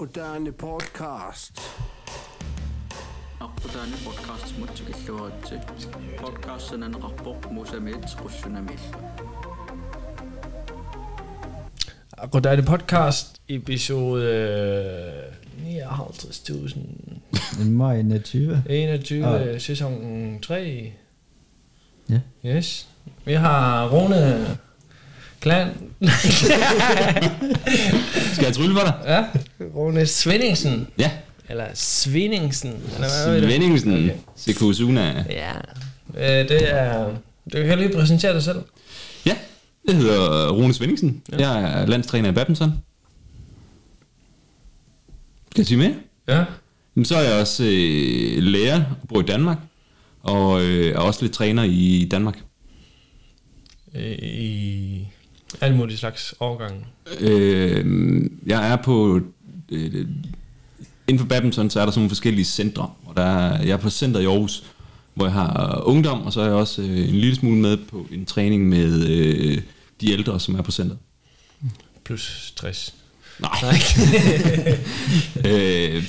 Moderne podcast. Aqudaani podcast mutsikilluaratsi podcastsananaqarpoq musameet qussunamil Goddag podcast episode øh, 59.000 Maj 21. 21 Ja. sæson 3 Ja. Yes Vi har Rune Klan Skal jeg trylle for dig? Ja Rune Svendingsen Ja. Eller Svendingsen? Svendingsen. Okay. Okay. Sekusuna. Ja øh, Det er Du kan lige præsentere dig selv Ja, jeg hedder Rune Svendingsen. Ja. Jeg er landstræner i badminton. Skal jeg sige mere? Ja Jamen, så er jeg også øh, lærer og bor i Danmark. Og øh, er også lidt træner i Danmark. Øh, I alle mulige slags årgange Øh, jeg er på... Øh, inden for badminton, så er der sådan nogle forskellige centre. Og der er, jeg er på center i Aarhus, hvor jeg har ungdom, og så er jeg også øh, en lille smule med på en træning med øh, de ældre, som er på centret. Plus 60 Nej. øh,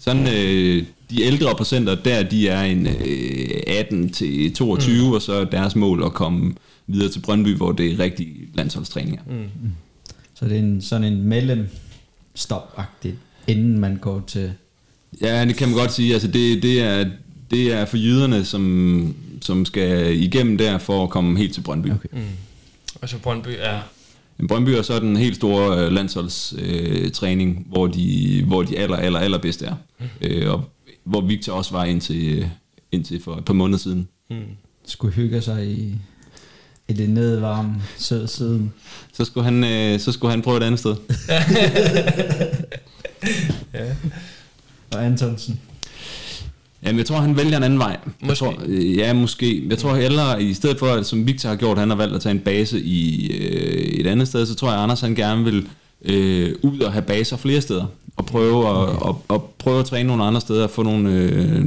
sådan, øh, de ældre på center, der de er en øh, 18 til 22, mm. og så er deres mål at komme videre til Brøndby, hvor det er rigtig landsholdstræninger. Mm. Så det er en, sådan en mellemstop-agtigt, inden man går til... Ja, det kan man godt sige. Altså, det, det, er, det er for jyderne, som, som skal igennem der for at komme helt til Brøndby. Okay. mm. Og så Brøndby er Men Brøndby er så den helt store øh, landsholdstræning, øh, træning, hvor de, hvor de aller, aller, allerbedste er. Mm. Øh, og hvor Victor også var indtil, øh, indtil for et par måneder siden. mm. Skulle hygge sig i, i det nedvarme sød siden. Så skulle han, øh, så skulle han prøve et andet sted. Ja Og Antonsen. Jamen, jeg tror, han vælger en anden vej. Jeg Måske. Tror, øh, ja, måske. Jeg tror hellere, i stedet for, at, som Victor har gjort, han har valgt at tage en base i øh, et andet sted, så tror jeg, Anders han gerne vil øh, ud og have baser flere steder. Og prøve at, og, og prøve at træne nogle andre steder, og få nogle, øh,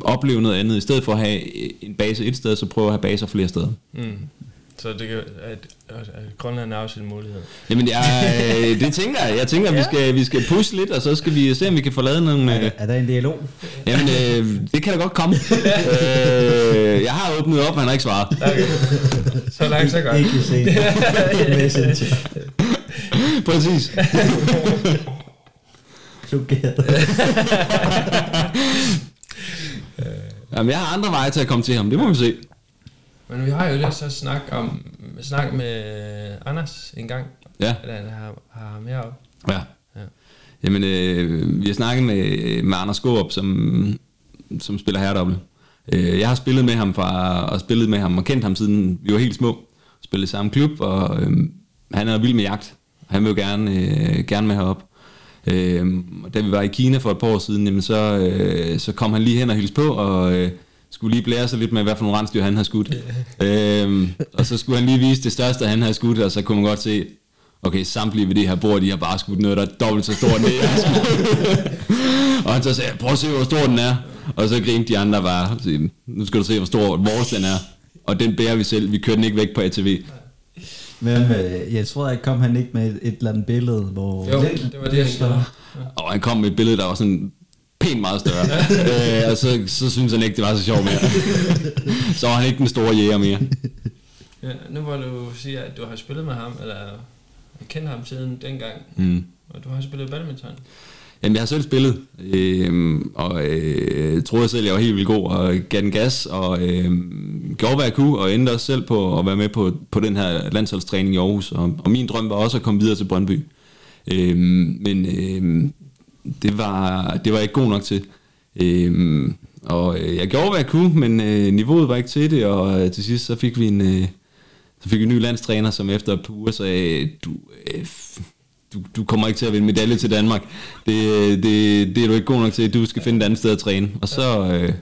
opleve noget andet. I stedet for at have en base et sted, så prøve at have baser flere steder. Mm. Så det kan, at, at, Grønland er også en mulighed. Jamen, jeg, øh, det tænker jeg. Jeg tænker, at vi skal, vi skal pushe lidt, og så skal vi se, om vi kan få lavet nogle... Øh, Er der en dialog? Jamen, øh, det kan da godt komme. øh, jeg har åbnet op, han har ikke svaret. Okay. Så langt, så godt. Ikke se. Messenger. Præcis. Chokeret. Jamen, jeg har andre veje til at komme til ham, det må vi se. Men vi har jo lige så snak om snak med Anders en gang. Ja. Eller han har, har ham heroppe. Ja. Ja. Jamen, øh, vi har snakket med, med Anders Skåb, som, som spiller herredoble. Øh, jeg har spillet med ham fra, og spillet med ham og kendt ham siden vi var helt små. Spillet i samme klub, og øh, han er vild med jagt. Han vil jo gerne, øh, gerne med herop. Øh, da vi var i Kina for et par år siden, jamen så, øh, så kom han lige hen og hilste på, og øh, skulle lige blære sig lidt med, hvad for nogle rensdyr han havde skudt. øh, og så skulle han lige vise det største, han havde skudt, og så kunne man godt se, okay, samtlige ved det her bord, de har bare skudt noget, der er dobbelt så stort, end det jeg har og han så sagde, prøv at se, hvor stor den er. Og så grinte de andre bare, nu skal du se, hvor stor vores den er. Og den bærer vi selv, vi kører den ikke væk på ATV. Hvem, øh, jeg tror, jeg kom han ikke med et, et eller andet billede, hvor... Jo, det var det, han gjorde. Og han kom med et billede, der var sådan pænt meget større. øh, og så, så synes han ikke, det var så sjovt mere. så var han ikke den store jæger mere. Ja, nu hvor du siger, at du har spillet med ham, eller kendt ham siden dengang, Mm. og du har spillet badminton. Jamen, jeg har selv spillet, øh, og øh, troede selv, jeg var helt vildt god, og gav den gas, og øh, gjorde, hvad jeg kunne, og endte også selv på at være med på, på den her landsholdstræning i Aarhus, og, og min drøm var også at komme videre til Brøndby. Øh, men øh, det, var, det var jeg ikke god nok til. Øh, og øh, jeg gjorde, hvad jeg kunne, men øh, niveauet var ikke til det, og øh, til sidst så fik vi en... Øh, så fik vi en ny landstræner, som efter et par uger sagde, du, øh, du, du kommer ikke til at vinde medalje til Danmark. Det, det, det er du ikke god nok til. Du skal finde et andet sted at træne. Og så, øh,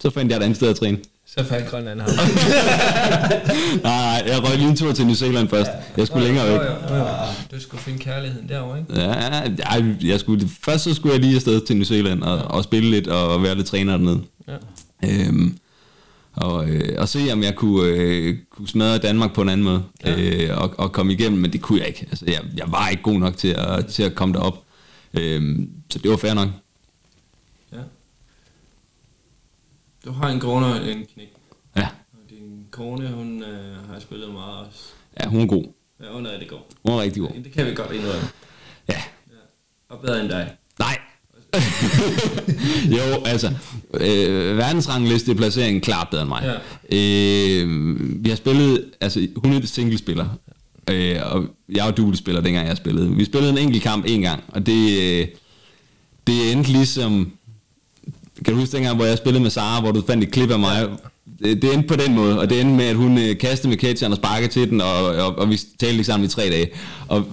så fandt jeg et andet sted at træne. Så fandt Grønland ham. Nej, jeg røg lige en tur til New Zealand først. Jeg skulle længere væk. Jo, jo, jo. Du skulle finde kærligheden derovre, ikke? Ja, ej, jeg skulle, først så skulle jeg lige afsted til New Zealand og, og spille lidt og være lidt træner dernede. Ja. Øhm, og, øh, og se om jeg kunne, øh, kunne smadre Danmark på en anden måde Ja. øh, og, og komme igennem, men det kunne jeg ikke. Altså, jeg, jeg var ikke god nok til at, til at komme derop. Øhm, så det var fair nok. Ja. Du har en kone og en knæk. Ja, Og din kone, hun øh, har spillet meget også. ja hun er god. Ja, hun er det god. Hun er rigtig god. Det kan vi godt indrømme. Ja, Og bedre end dig. Nej. jo, altså, øh, verdensrangliste placeringen klart bedre end mig. Ja. Øh, vi har spillet, altså hun er singlespiller, øh, og jeg var duelspiller dengang jeg spillede. Vi spillede en enkelt kamp en gang, og det, øh, det endte ligesom, kan du huske dengang, hvor jeg spillede med Sara, hvor du fandt et klip af mig? Det, det endte på den måde, og det endte med, at hun øh, kastede med catcheren og sparkede til den, og, og, og vi talte ikke sammen i tre dage. Og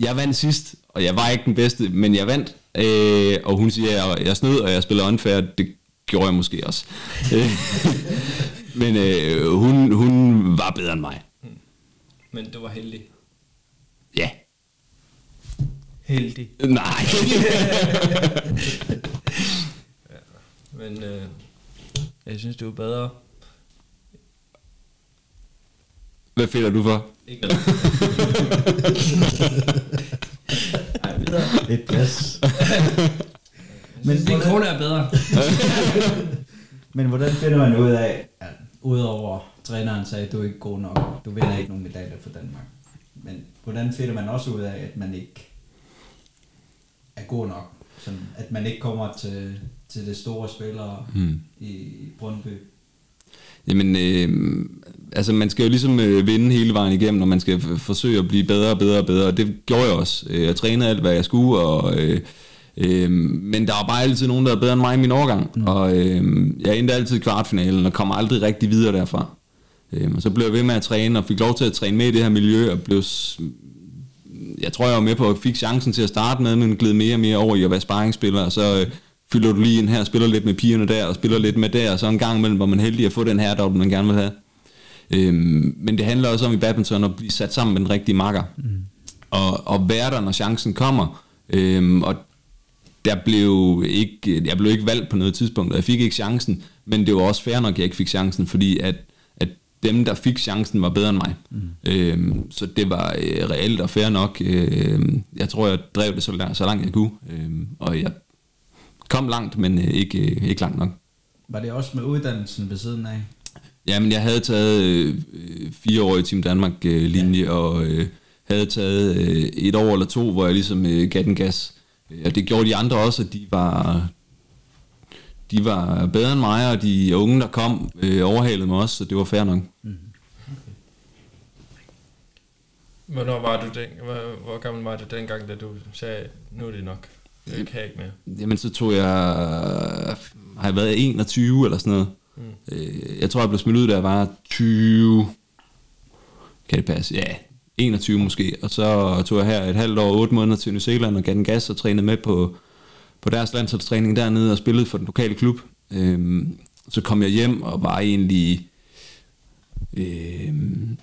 jeg vandt sidst, og jeg var ikke den bedste, men jeg vandt, øh, og hun siger, at jeg snød, og jeg spiller unfair, det gjorde jeg måske også. Men øh, hun, hun var bedre end mig. Men du var heldig. Ja. Heldig. Nej. Men øh, jeg synes, du er bedre. Hvad føler du for? Ikke videre. Et plads. Men Din hvordan, kone er bedre. men hvordan finder man ud af, at udover træneren sagde, at du er ikke god nok, du vinder ikke nogen medaljer for Danmark. Men hvordan finder man også ud af, at man ikke er god nok? Sådan, at man ikke kommer til, til det store spillere Hmm. i, i Brøndby. Jamen, øh, altså man skal jo ligesom øh, vinde hele vejen igennem, når man skal forsøge at blive bedre og bedre og bedre. Det gjorde jeg også. Øh, Jeg trænede alt, hvad jeg skulle, og, øh, øh, men der var bare altid nogen, der er bedre end mig i min overgang. Mm. Og øh, jeg endte altid i kvartfinalen, og kom aldrig rigtig videre derfra. Øh, og så blev jeg ved med at træne, og fik lov til at træne med i det her miljø, og blev... Jeg tror, jeg var med på at fik chancen til at starte med, men gled mere og mere over i at være sparringsspiller, og så... Øh, fylder du lige ind her, spiller lidt med pigerne der, og spiller lidt med der, og så en gang imellem, hvor man er heldig at få den her dobbelt, man gerne vil have. Øhm, men det handler også om i badminton at blive sat sammen med den rigtige makker. Mm. Og, og være der, når chancen kommer. Øhm, og der blev ikke, jeg blev ikke valgt på noget tidspunkt, og jeg fik ikke chancen, men det var også fair nok, at jeg ikke fik chancen, fordi at, at dem, der fik chancen, var bedre end mig. Mm. Øhm, så det var øh, reelt og fair nok. Øhm, jeg tror, jeg drev det så, langt, så langt jeg kunne, øhm, og jeg kom langt, men øh, ikke, øh, ikke langt nok. Var det også med uddannelsen ved siden af? Jamen, jeg havde taget øh, øh, fire år i Team Danmark-linje, øh, linje, og øh, havde taget øh, et år eller to, hvor jeg ligesom øh, gav den gas. Og det gjorde de andre også, at de var, de var bedre end mig, og de unge, der kom, øh, overhalede mig også, så det var fair nok. Hvornår var du den, hvor, hvor gammel var du dengang, da du sagde, nu er det nok. Jeg kan ikke mere. Jamen, så tog jeg, har jeg været 21 eller sådan noget. Mm. Øh, jeg tror, jeg blev smidt ud, da jeg var 20, kan det passe? Ja, 21 måske. Og så tog jeg her et halvt år, 8 måneder til New Zealand og gav den gas og trænede med på, på deres landsholdstræning dernede og spillede for den lokale klub. Øhm, så kom jeg hjem og var egentlig... Øhm,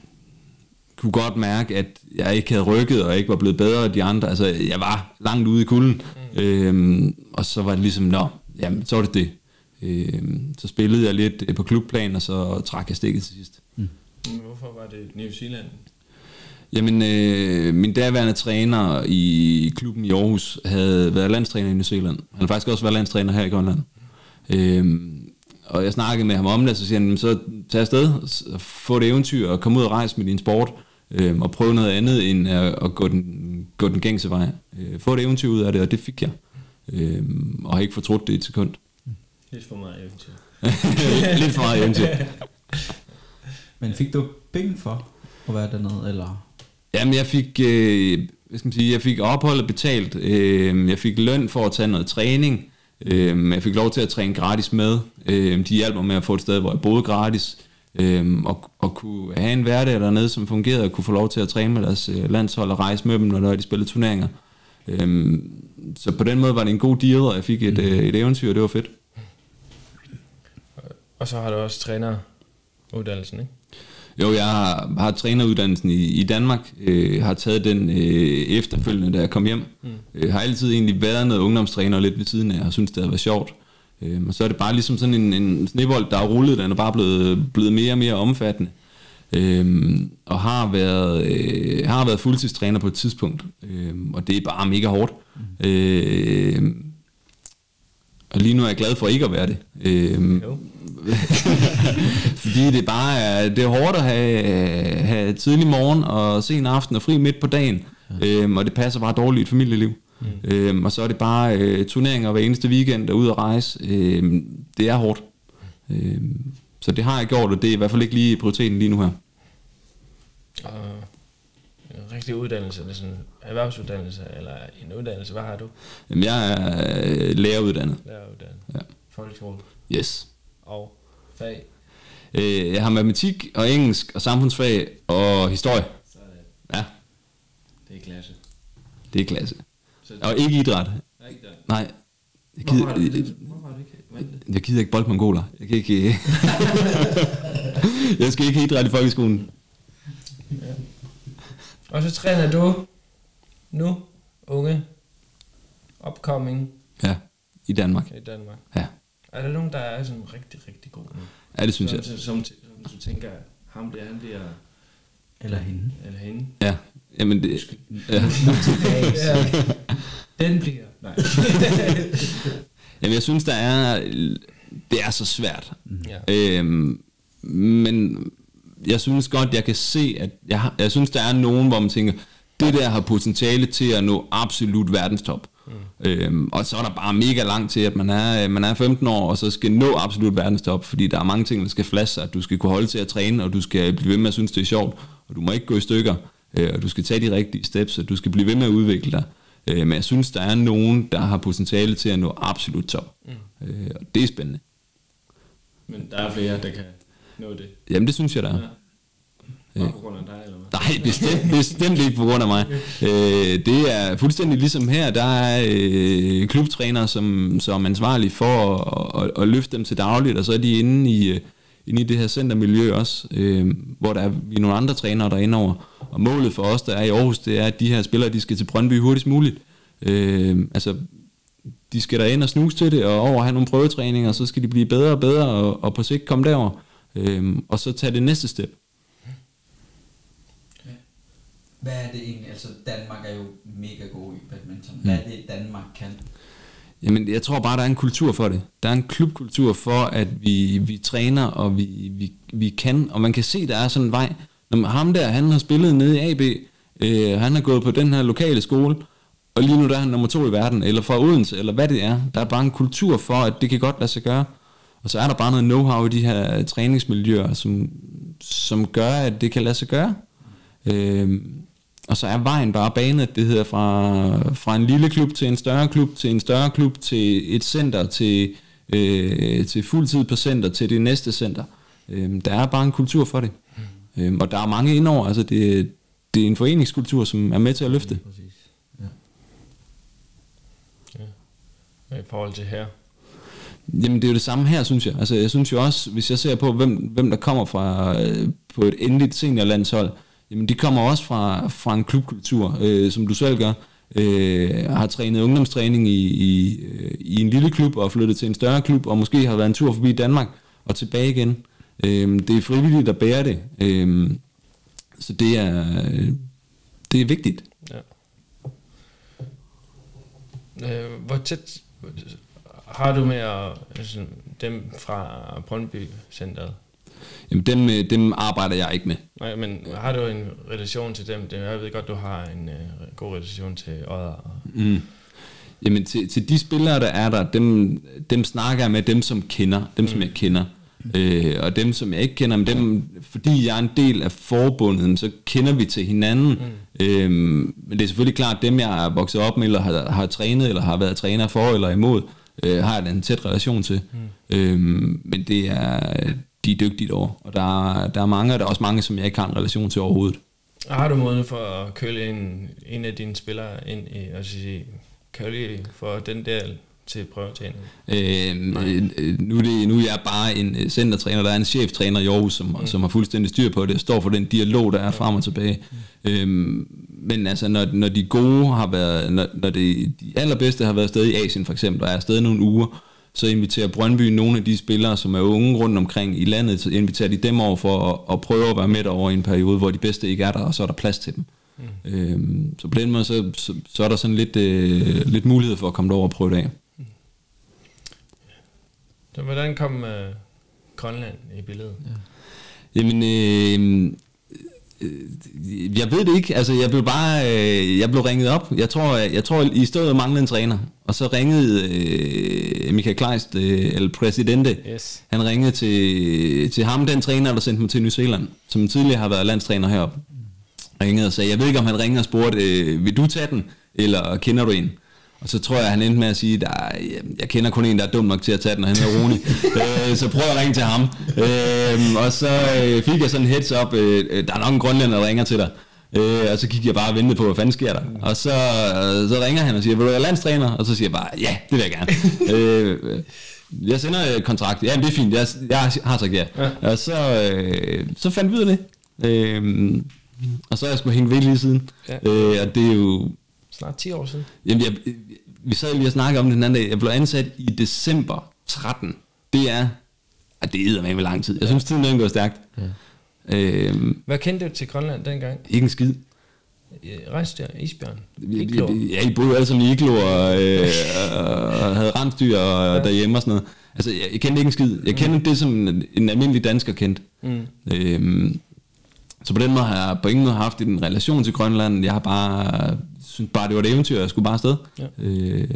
kunne godt mærke, at jeg ikke havde rykket, og ikke var blevet bedre end de andre. Altså, jeg var langt ude i kulden. Mm. Øhm, og så var det ligesom, nå, jamen, så var det det. Øhm, så spillede jeg lidt øh, på klubplan, og så trak jeg stikket til sidst. Men Hvorfor var det New Zealand? Jamen, øh, min daværende træner i klubben i Aarhus havde været landstræner i New Zealand. Han har faktisk også været landstræner her i Grønland. Øhm, og jeg snakkede med ham om det, så siger han, så tag afsted, få det eventyr og komme ud og rejse med din sport, øhm, og prøve noget andet end at, at gå, den, gå den gængse vej. Øh, få et eventyr ud af det, og det fik jeg. Øhm, og har ikke fortrudt det et sekund. Lidt for meget eventyr. Lidt for meget eventyr. Men fik du penge for at være dernede, eller? Jamen, jeg fik, øh, hvad skal man sige, jeg fik opholdet betalt. Øh, jeg fik løn for at tage noget træning. Øh, jeg fik lov til at træne gratis med. Øh, de hjalp mig med at få et sted, hvor jeg boede gratis. Øh, og, og kunne have en hverdag dernede, som fungerede, og kunne få lov til at træne med deres øh, landshold og rejse med dem, når de spillede turneringer. Øh, så på den måde var det en god deal, og jeg fik et, øh, et eventyr, og det var fedt. Og så har du også træneruddannelsen, ikke? Jo, jeg har, har træneruddannelsen i, i Danmark, øh, har taget den øh, efterfølgende, da jeg kom hjem. Mm. Øh, har altid egentlig været noget ungdomstræner lidt ved siden af, og synes det har været sjovt. Øh, og så er det bare ligesom sådan en, en snebold, der er rullet, den er bare blevet, blevet mere og mere omfattende. Øhm, og har været, øh, har været fuldtidstræner på et tidspunkt. Øhm, og det er bare mega hårdt. Mm. Øhm, og lige nu er jeg glad for ikke at være det. Øhm, Jo. fordi det bare er, det er hårdt at have, have tidlig morgen og sen aften og fri midt på dagen. Øhm, og det passer bare dårligt i et familieliv. Mm. Øhm, og så er det bare øh, turneringer hver eneste weekend og ud at rejse. Øhm, det er hårdt. Øhm, så det har jeg gjort, og det er i hvert fald ikke lige prioriteten lige nu her. Og en rigtig uddannelse, det er sådan erhvervsuddannelse, eller en uddannelse, hvad har du? Jamen, jeg er øh, læreruddannet. Læreruddannelse. Ja. Folkeskole Yes. og fag. Øh, jeg har matematik og engelsk og samfundsfag og historie. Så det, Ja, det er klasse. det er klasse. Så Og ikke idræt. er ikke der. Nej. Jeg Hvorfor har du, gider, det, hvorfor har du ikke det? jeg gider ikke boldmongoler. Jeg kan ikke... jeg skal ikke idræt i folkeskolen. Og så træner du nu unge upcoming Ja, i Danmark. i Danmark. Ja, Er der nogen, der er sådan rigtig, rigtig god nu? ja det synes jeg. Som, som, som, som du tænker, ham der, han bliver, Eller hende. eller hende. Ja, jamen det... Ja. Ja. Den bliver. Nej. Jamen jeg synes, der er... Det er så svært. ja. Øhm, men jeg synes godt, jeg kan se, at jeg, har- jeg synes, der er nogen, hvor man tænker, det der har potentiale til at nå absolut verdenstop. Mm. Øhm, og så er der bare mega langt til, at man er, man er 15 år, og så skal nå absolut verdenstop, fordi der er mange ting, der skal flaske sig, at du skal kunne holde til at træne, og du skal blive ved med at synes, det er sjovt, og du må ikke gå i stykker, øh, og du skal tage de rigtige steps, og du skal blive ved med at udvikle dig. Øh, men jeg synes, der er nogen, der har potentiale til at nå absolut top. Mm. Øh, og det er spændende. Men der er flere, der kan nå det. Jamen det synes jeg, der er. Ja. Bare på grund af dig, eller hvad? Nej, bestemt, bestemt ikke på grund af mig. Øh, det er fuldstændig ligesom her, der er øh, klubtrænere, som, som er ansvarlige for at, at, at løfte dem til dagligt, og så er de inde i, øh, inde i det her centermiljø også, øh, hvor der er, vi er nogle andre trænere, der er inde over. Og målet for os, der er i Aarhus, det er, at de her spillere, de skal til Brøndby hurtigst muligt. Øh, altså, de skal der ind og snuse til det, og over have nogle prøvetræninger, og så skal de blive bedre og bedre, og, og på sigt komme derover. Øh, og så tage det næste step. Hvad er det egentlig? Altså, Danmark er jo mega god i badminton. Hvad er det, Danmark kan? Jamen, jeg tror bare, der er en kultur for det. Der er en klubkultur for, at vi, vi træner, og vi, vi, vi kan, og man kan se, der er sådan en vej. Når ham der, han har spillet nede i AB, øh, han har gået på den her lokale skole, og lige nu der er han nummer to i verden, eller fra Odense, eller hvad det er. Der er bare en kultur for, at det kan godt lade sig gøre. Og så er der bare noget know-how i de her træningsmiljøer, som, som gør, at det kan lade sig gøre. Øh, og så er vejen bare banet, det hedder fra, fra en lille klub til en større klub, til en større klub, til et center, til, øh, til fuldtid på center, til det næste center. Øh, der er bare en kultur for det. Mm. Øh, og der er mange indover, altså det, det er en foreningskultur, som er med til at løfte. Præcis. I forhold til her. Jamen det er jo det samme her, synes jeg. Altså jeg synes jo også, hvis jeg ser på, hvem, hvem der kommer fra øh, på et endeligt seniorlandshold, jamen det kommer også fra, fra en klubkultur, øh, som du selv gør. Øh, har trænet ungdomstræning i, i, øh, i en lille klub og flyttet til en større klub, og måske har været en tur forbi Danmark og tilbage igen. Øh, det er frivilligt, der bærer det. Øh, så det er, øh, det er vigtigt. Ja. Øh, hvor tæt har du med at, altså, dem fra Brøndby Centeret? Jamen dem, øh, dem arbejder jeg ikke med. Nej, men har du en relation til dem? Det- Jeg ved godt, du har en uh, god relation til Odder. Mm. Jamen til, til de spillere, der er der, dem, dem snakker jeg med dem, som kender, dem Mm. som jeg kender. Øh, og dem, som jeg ikke kender, men dem, fordi jeg er en del af forbundet, så kender vi til hinanden. Mm. Øh, men det er selvfølgelig klart, dem jeg er vokset op med, eller har, har trænet, eller har været træner for eller imod, øh, har jeg en tæt relation til. Mm. Øh, men det er, de er dygtige over. Og der, er- der er mange, og der er også mange, som jeg ikke har en relation til overhovedet. Har du mulighed for at køle en, en af dine spillere ind i, altså sige, køle for den del til prøvetræning? Øh, øh, nu, er det, nu er jeg bare en øh, centertræner, der er en cheftræner i Aarhus, som, mm. som har fuldstændig styr på det, og står for den dialog, der er frem og tilbage. Mm. Øhm, men altså, når, når de gode har været, når, når det, de allerbedste har været afsted i Asien for eksempel, og er afsted nogle uger, så inviterer Brøndby nogle af de spillere, som er unge rundt omkring i landet, så inviterer de dem over for at, at prøve at være med over i en periode, hvor de bedste ikke er der, og så er der plads til dem. Mm. Øhm, så på den måde, så, så, så er der sådan lidt, øh, lidt mulighed for at komme derover og prøve det af. Så hvordan kom øh, Grønland i billedet? Ja. Jamen, øh, øh, jeg ved det ikke. Altså, jeg blev bare, øh, jeg blev ringet op. Jeg tror, jeg, jeg tror I stod og manglede en træner. Og så ringede øh, Michael Kleist, øh, eller Presidente, Yes. han ringede til, til ham, den træner, der sendte mig til New Zealand, som tidligere har været landstræner heroppe. Ringede og sagde, jeg ved ikke, om han ringede og spurgte, øh, vil du tage den, eller kender du en? Og så tror jeg, han endte med at sige, der, er- jeg kender kun en, der er dum nok til at tage den, og han hedder Rune. øh, så prøv at ringe til ham. Øh, og så øh, fik jeg sådan en heads up, øh, øh, der er nok en grønlænder, der ringer til dig. Øh, og så gik jeg bare og ventede på, hvad fanden sker der. Og så, øh, så ringer han og siger, vil du være landstræner? Og så siger jeg bare, ja, det vil jeg gerne. øh, jeg sender øh, kontrakt. Ja, det er fint. Jeg, jeg har sagt ja. ja. Og så, øh, så fandt vi ud af det. Øh, og så er jeg sgu hængt ved lige siden. Ja. Øh, og det er jo... Snart 10 år siden. Jamen, jeg, vi sad lige og snakkede om det den anden dag. Jeg blev ansat i december 13. Det er... Ah, det er med lang tid. Jeg synes, tiden den går stærkt. Ja. Øhm, Hvad kendte du til Grønland dengang? ikke en skid. Øh, Rejsdyr, isbjørn, iglo. Ja, I boede alle sammen i iglo og, øh, og havde rensdyr og ja. derhjemme og sådan noget. Altså, jeg, jeg kendte ikke en skid. Jeg kendte det, som en, en almindelig dansker kendte. Mm. Øhm, så på den måde har jeg på ingen måde haft en relation til Grønland. Jeg har bare synes bare, det var et eventyr, jeg skulle bare afsted. Ja. Øh,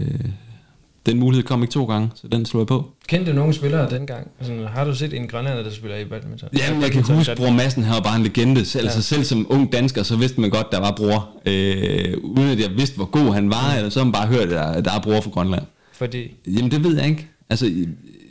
den mulighed kom ikke to gange, så den slog jeg på. Kendte du nogle spillere dengang? Altså, har du set en grønlænder, der spiller i badminton? Jamen, jeg kan huske, Bror Madsen her var bare en legende. Selv, Ja. ja. altså, selv som ung dansker, så vidste man godt, der var bror. Øh, uden at jeg vidste, hvor god han var, eller så har man bare hørt, at der, der er bror fra Grønland. Fordi, Jamen, det ved jeg ikke. Altså,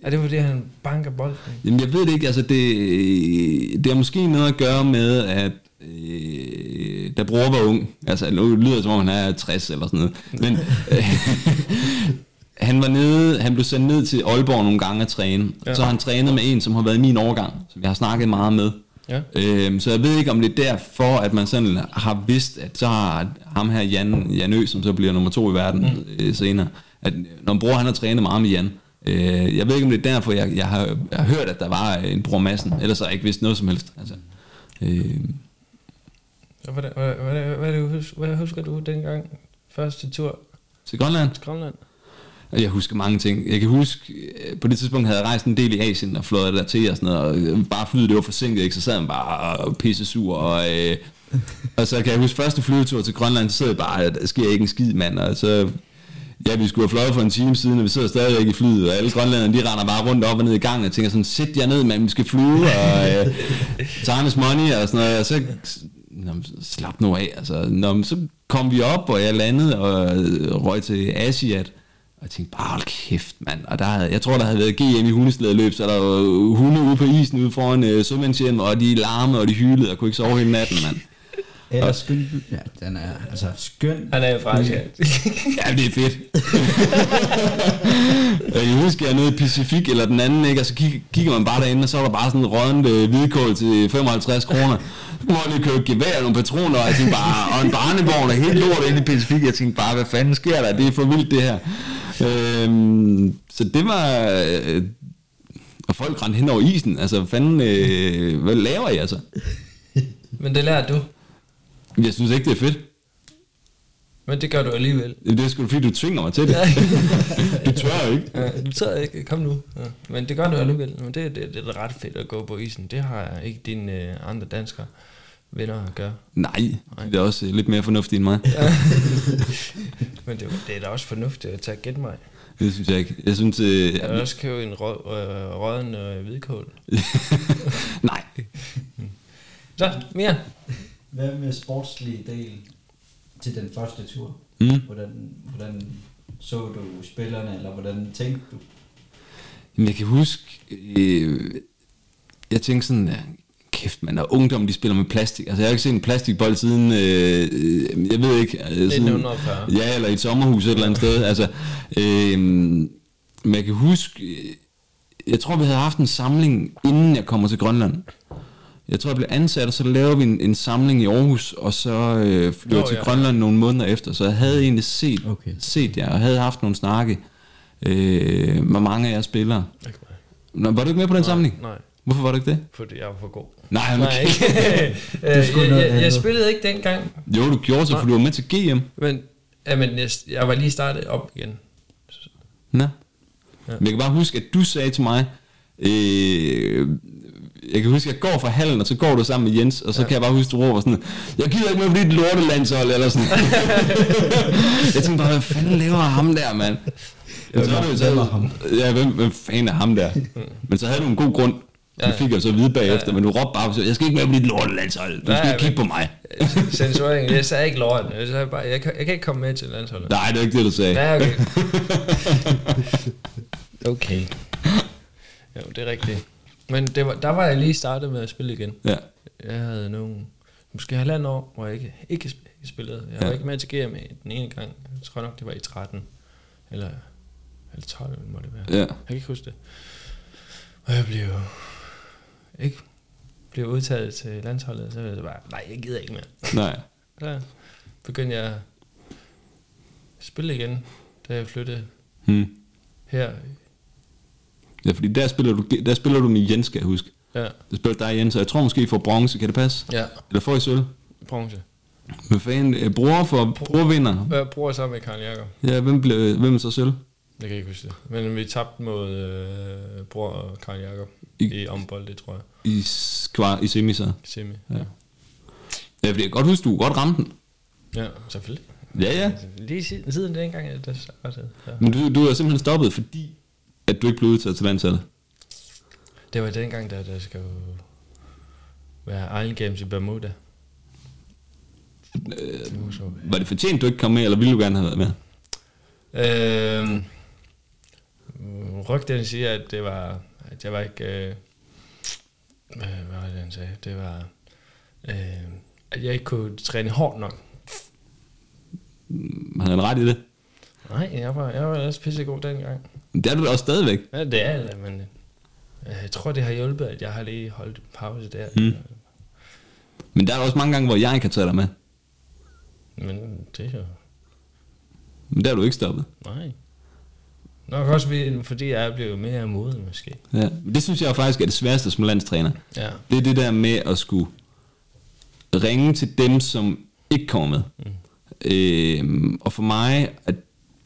er det fordi, han banker bolden? Jamen, jeg ved det ikke. Altså, det, det har måske noget at gøre med, at øh, da bror var ung, altså nu lyder det som om han er 60 eller sådan noget, men øh, han var nede, han blev sendt ned til Aalborg nogle gange at træne, Ja. så har han trænet med en, som har været i min årgang, som jeg har snakket meget med. Ja. Øhm, så jeg ved ikke, om det er derfor, at man sådan har vidst, at så har ham her Jan, Jan Ø, som så bliver nummer to i verden mm. øh, senere, at når bror han har trænet meget med Jan, øh, jeg ved ikke, om det er derfor, jeg, jeg, har, jeg har hørt, at der var en bror massen, ellers har jeg ikke vidst noget som helst. Altså, øh, Hvad, hvad, hvad, hvad, hvad, husker, hvad husker du dengang? Første tur til Grønland, til Grønland? jeg husker mange ting. Jeg kan huske, øh, på det tidspunkt havde jeg rejst en del i Asien og fløjet der til og sådan noget, og øh, bare flyet, det var forsinket, ikke? så sad man bare og pisse sur, og, øh, og så kan jeg huske, første flyvetur til Grønland, så sidder jeg bare, der sker ikke en skid, mand, og så, ja, vi skulle have fløjet for en time siden, og vi sidder stadigvæk i flyet, og alle grønlænderne, de render bare rundt op og ned i gangen, og tænker sådan, sæt jer ned, mand, vi skal flyve, og øh, time is money, og sådan noget, og så, Nå, slap nu af, altså, Nå, så kom vi op, og jeg landede, og øh, røg til Asiat, og jeg tænkte bare, hold kæft, mand. Og der havde, jeg tror, der havde været GM i hundeslædeløb, så der var hunde ude på isen ude foran øh, sømandshjem, og de larmede, og de hylede, og kunne ikke sove hele natten, mand. Eller skøn Ja, den er altså skøn. Han er jo fransk, ja. Ja, det er fedt. jeg kan huske, jeg er nede i Pacific eller den anden, ikke? og så kig, kigger man bare derinde, og så er der bare sådan en rådden øh, hvidkål til 55 kroner. Så må lige købe gevær og nogle patroner, og jeg tænkte bare, og en barnevogn og helt lort inde i Pacific. Jeg tænkte bare, hvad fanden sker der? Det er for vildt det her. Øhm, så det var... Øh, og folk rendte hen over isen. Altså, hvad fanden, øh, hvad laver I altså? Men det lærte du. Jeg synes ikke, det er fedt. Men det gør du alligevel. Det er sgu fordi, du tvinger mig til det. du tør ikke. Ja, du tager ikke, kom nu. Ja. Men det gør du alligevel. Men det, det, det er ret fedt at gå på isen. Det har ikke dine øh, andre danskere venner at gøre. Nej, det er også øh, lidt mere fornuftigt end mig. Men det, det er da også fornuftigt at tage gæt mig. Det synes jeg ikke. Jeg synes... Øh, Jeg vil også købe en rød, øh, rødden øh, hvidkål. nej. Så, mere. Hvad med sportslige del til den første tur? Mm. Hvordan, hvordan så du spillerne, eller hvordan tænkte du? Jamen, jeg kan huske... Øh, jeg tænkte sådan... Ja, kæft, man, og ungdom, de spiller med plastik. Altså, jeg har ikke set en plastikbold siden... Øh, øh, jeg ved ikke... Øh, siden, 1940. Ja, eller i et sommerhus et eller andet sted. Altså, øh, men jeg kan huske... øh, Jeg tror, vi havde haft en samling, inden jeg kommer til Grønland. Jeg tror, jeg blev ansat, og så lavede vi en, en samling i Aarhus, og så øh, flyttede Nå, jeg til ja. Grønland nogle måneder efter. Så jeg havde egentlig set, Okay. set jer, og havde haft nogle snakke. Øh, hvor mange af jer spiller? Ikke mig. Nå, var du ikke med på den samling? Nej, Hvorfor var du ikke det? fordi jeg var for god. Nej, Nej, okay. ikke. er sgu Øh, jeg, jeg, jeg spillede ikke dengang, Jo, du gjorde så, for du var med til GM. men, ja, men jeg, jeg var lige startet op igen. Nå. Ja. Men jeg kan bare huske, at du sagde til mig, øh, jeg kan huske, at jeg går fra hallen, og så går du sammen med Jens, og så ja. kan jeg bare huske, du råber sådan, jeg gider ikke med på dit lortelandshold, eller sådan. jeg tænkte bare, hvad fanden laver ham der, mand? Men så, Hvem så, ham? ja, hvem, hvem fanden er ham der? Men så havde du en god grund. Det Ja. fik jeg så at vide bagefter, men du råbte bare, jeg skal ikke med på dit lortelandshold. Du Nej, skal men- kigge på mig. Censurering, jeg sagde ikke lort. Jeg sagde bare, jeg kan, jeg kan ikke komme med til landsholdet. Nej, det er ikke det, du sagde. Ja, okay. okay. Jo, det er rigtigt. Men det var, der var jeg lige startet med at spille igen. Ja. Jeg havde nogle, måske halvandet år, hvor jeg ikke, ikke, sp- ikke spillede. Jeg var Ja. ikke med til GM den ene gang. Jeg tror nok, det var i 13. Eller, eller 12 må det være. Ja. Jeg kan ikke huske det. Og jeg blev ikke blev udtaget til landsholdet, så var jeg bare, nej, jeg gider ikke mere. Nej. Så begyndte jeg at spille igen, da jeg flyttede Hmm. her. Ja, fordi der spiller du, der spiller du med Jens, skal jeg huske. Ja, Der spiller dig Jens, og jeg tror måske I får bronze, kan det passe? ja, Eller får I sølv? bronze. Hvad fanden, øh, bror for bror vinder? Jeg bruger sammen med Karl Jakob. Ja, hvem blev, hvem er så sølv? Jeg kan ikke huske det. Men vi tabte mod øh, bror og Karl Jakob I- i, ombold, det tror jeg. I, skvar, i semi så. Semi. Ja. Ja, fordi jeg kan godt huske, du godt ramme den. Ja, selvfølgelig. Ja, ja. Lige siden, dengang, jeg der startede. Ja. Men du, du er simpelthen stoppet, fordi at du ikke blev udtaget til landsholdet. Det var dengang, da der skal være Island Games i Bermuda. Det var det fortjent, du ikke kom med, eller ville du gerne have været med? Øhm, rygten siger, at det var, at jeg var ikke, øh, øh, hvad var det, han sagde? Det var, øh, at jeg ikke kunne træne hårdt nok. Har han ret i det? Nej, jeg var, jeg var også pissegod dengang. Men Det er du da også stadigvæk. Ja, det er det, men øh, jeg tror, det har hjulpet, at jeg har lige holdt pause der. Mm. Men der er også mange gange, hvor jeg ikke kan tage dig med. Men det er jo, Men der er du ikke stoppet. nej. Nok også fordi jeg er blevet mere moden, måske. Ja. Det synes jeg faktisk er det sværeste som landstræner. Ja. Det er det der med at skulle ringe til dem, som ikke kommer med. Mm. Øhm, og for mig er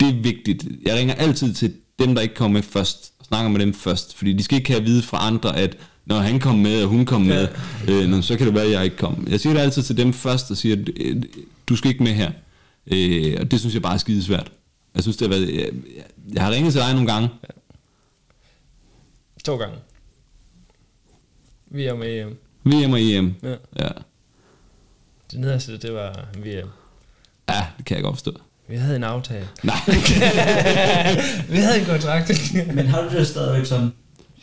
det vigtigt. Jeg ringer altid til dem, der ikke kommer med først. Og snakker med dem først. Fordi de skal ikke have at vide fra andre, at når han kom med, og hun kom med, øh, nå, så kan det være, at jeg ikke kom. Jeg siger det altid til dem først, og siger, øh, du skal ikke med her. Øh, og det synes jeg bare er skidesvært. Jeg synes, det har været... Jeg, jeg, har ringet til dig nogle gange. To gange. Er med hjem. VM og EM. Ja. Ja. Det nederste, det var VM. ja, det kan jeg godt forstå. Vi havde en aftale. Nej. vi havde en kontrakt. Men har du det stadigvæk sådan,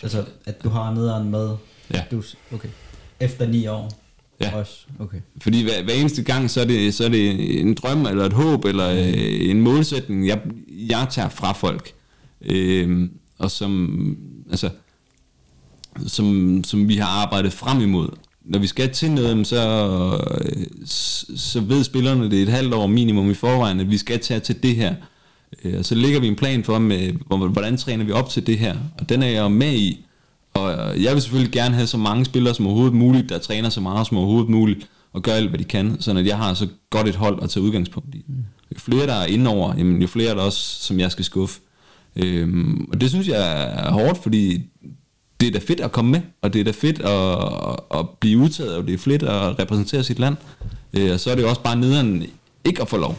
altså, at du har nederen med, Ja. du, okay, efter ni år? Ja. Også, okay. Fordi hver, hver eneste gang, så er, det, så er det en drøm, eller et håb, eller øh, en målsætning, jeg, jeg tager fra folk. Øh, og som, altså, som, som vi har arbejdet frem imod. Når vi skal til noget, så, øh, så ved spillerne det er et halvt år minimum i forvejen, at vi skal tage til det her. Øh, og så lægger vi en plan for, med, hvordan træner vi op til det her. Og den er jeg med i. Og jeg vil selvfølgelig gerne have så mange spillere som overhovedet muligt, der træner så meget som overhovedet muligt, og gør alt, hvad de kan, så at jeg har så godt et hold at tage udgangspunkt i. Jo flere, der er indover, jamen, jo flere er der også, som jeg skal skuffe. Øhm, og det synes jeg er hårdt, fordi det er da fedt at komme med, og det er da fedt at, at blive udtaget, og det er fedt at repræsentere sit land. Øh, og så er det jo også bare nederen ikke at få lov.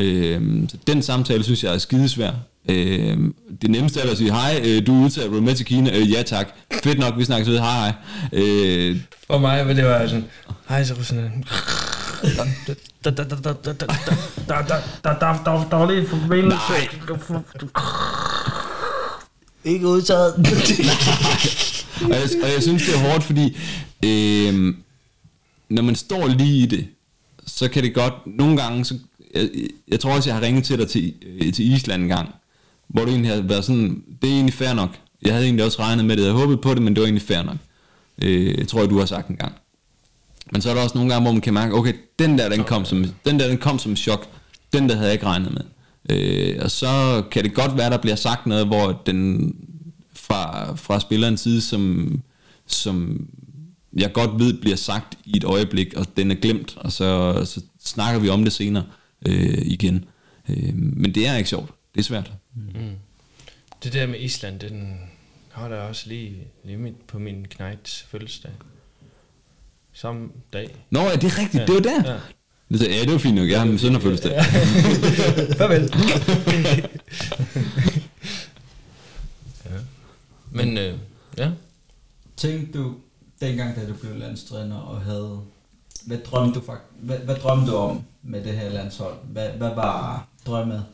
Øh, så den samtale synes jeg er skidesvær. Øh, det nemmeste er at sige, hej, du er udtaget, du med til Kina, øh, ja tak, fedt nok, vi snakkes ved, hej hej. Øh, For mig vil det være sådan, hej så Rusland. Der var lige en forbindelse. Ikke udtaget. og, jeg, og jeg synes, det er hårdt, fordi øh, når man står lige i det, så kan det godt, nogle gange, så, jeg, jeg tror også, jeg har ringet til dig til, øh, til Island en gang, hvor du egentlig har været sådan, det er egentlig fair nok. Jeg havde egentlig også regnet med det, jeg håbet på det, men det var egentlig fair nok. Øh, jeg tror jeg, du har sagt en gang. Men så er der også nogle gange, hvor man kan mærke, okay, den der, den kom som, den der, den kom som chok. Den der havde jeg ikke regnet med. Øh, og så kan det godt være, der bliver sagt noget, hvor den fra, fra spillerens side, som, som jeg godt ved bliver sagt i et øjeblik, og den er glemt, og så, så snakker vi om det senere øh, igen. Øh, men det er ikke sjovt. Det er svært. Det der med Island, den holder jeg også lige, lige mit- på min knægts fødselsdag. Samme dag. Nå, ja, det er rigtigt. Ja. Det var der. Ja. Ja. Ja, det var fint nok. Jeg har min søn har fødselsdag. Farvel. ja. Men øh, ja, Tænkte du, dengang da du blev landstræner og havde... Hvad drømte du, fakt- hvad, hvad drømte du om med det her landshold? Hvad, hvad var drømmet?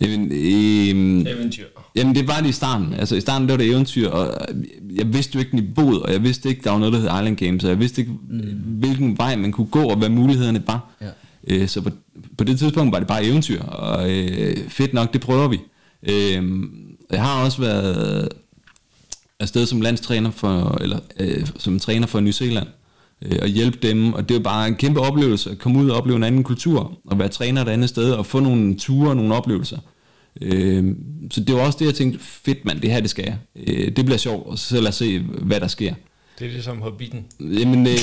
Jamen, øh, eventyr. Jamen det var det i starten. Altså i starten der var det eventyr, og jeg vidste jo ikke niveauet, og jeg vidste ikke, der var noget, der hed Island Games, og jeg vidste ikke, mm. hvilken vej man kunne gå, og hvad mulighederne var. Ja. Øh, så på, på det tidspunkt var det bare eventyr, og øh, fedt nok, det prøver vi. Øh, jeg har også været afsted som landstræner for, eller øh, som træner for New Zealand, øh, og hjælpe dem, og det var bare en kæmpe oplevelse at komme ud og opleve en anden kultur, og være træner et andet sted, og få nogle ture og nogle oplevelser. Øh, så det var også det, jeg tænkte, fedt mand, det her det skal jeg. Øh, det bliver sjovt, og så lad os se, hvad der sker. Det er ligesom Hobbiten. Jamen, øh,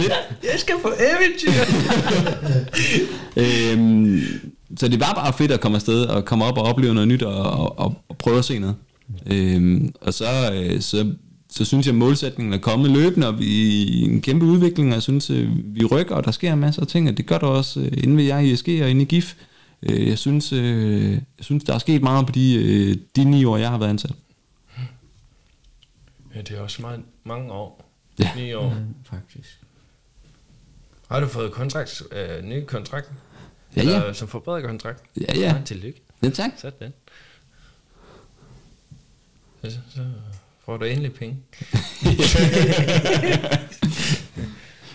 lidt, Jeg skal på eventyr! øhm, så det var bare fedt at komme afsted og komme op og opleve noget nyt og, og, og, og prøve at se noget. Øhm, og så, øh, så, så synes jeg, at målsætningen er kommet løbende, og vi er i en kæmpe udvikling, og jeg synes, øh, vi rykker, og der sker masser af ting, og det gør der også øh, inde ved jeg i ESG og inde i GIF. Øh, jeg, synes, jeg synes, der er sket meget på de, de ni år, jeg har været ansat. Ja, det er også meget, mange år. Ja. Ni år. Faktisk. Har du fået kontrakt, øh, ny kontrakt? Ja, ja. Eller, som forbedret kontrakt? Ja, ja. tillykke. Ja, tak. Sådan. Så, så får du endelig penge.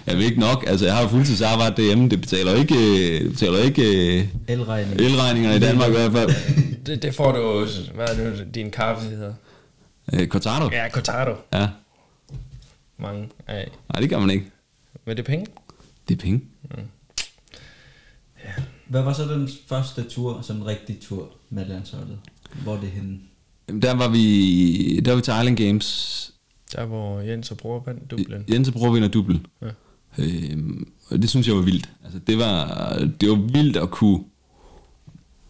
Jeg ved ikke nok, altså jeg har jo fuldtidsarbejde derhjemme, det betaler ikke, det betaler ikke øh, Elregning. elregningerne i Danmark i hvert fald. Det, det får du, hvad er det, din kaffe hedder? Øh, Cortado? Ja, Cortado. Ja. Mange af. Nej, det gør man ikke. Men det er penge? Det er penge. Hvad var så den første tur, sådan en rigtig tur med landsholdet? Hvor er det henne? Der var vi, der var vi til Island Games. Der hvor Jens og bror vandt dublen. Jens Bror vinder dublen. Ja. Øhm, og det synes jeg var vildt. Altså, det, var, det var vildt at kunne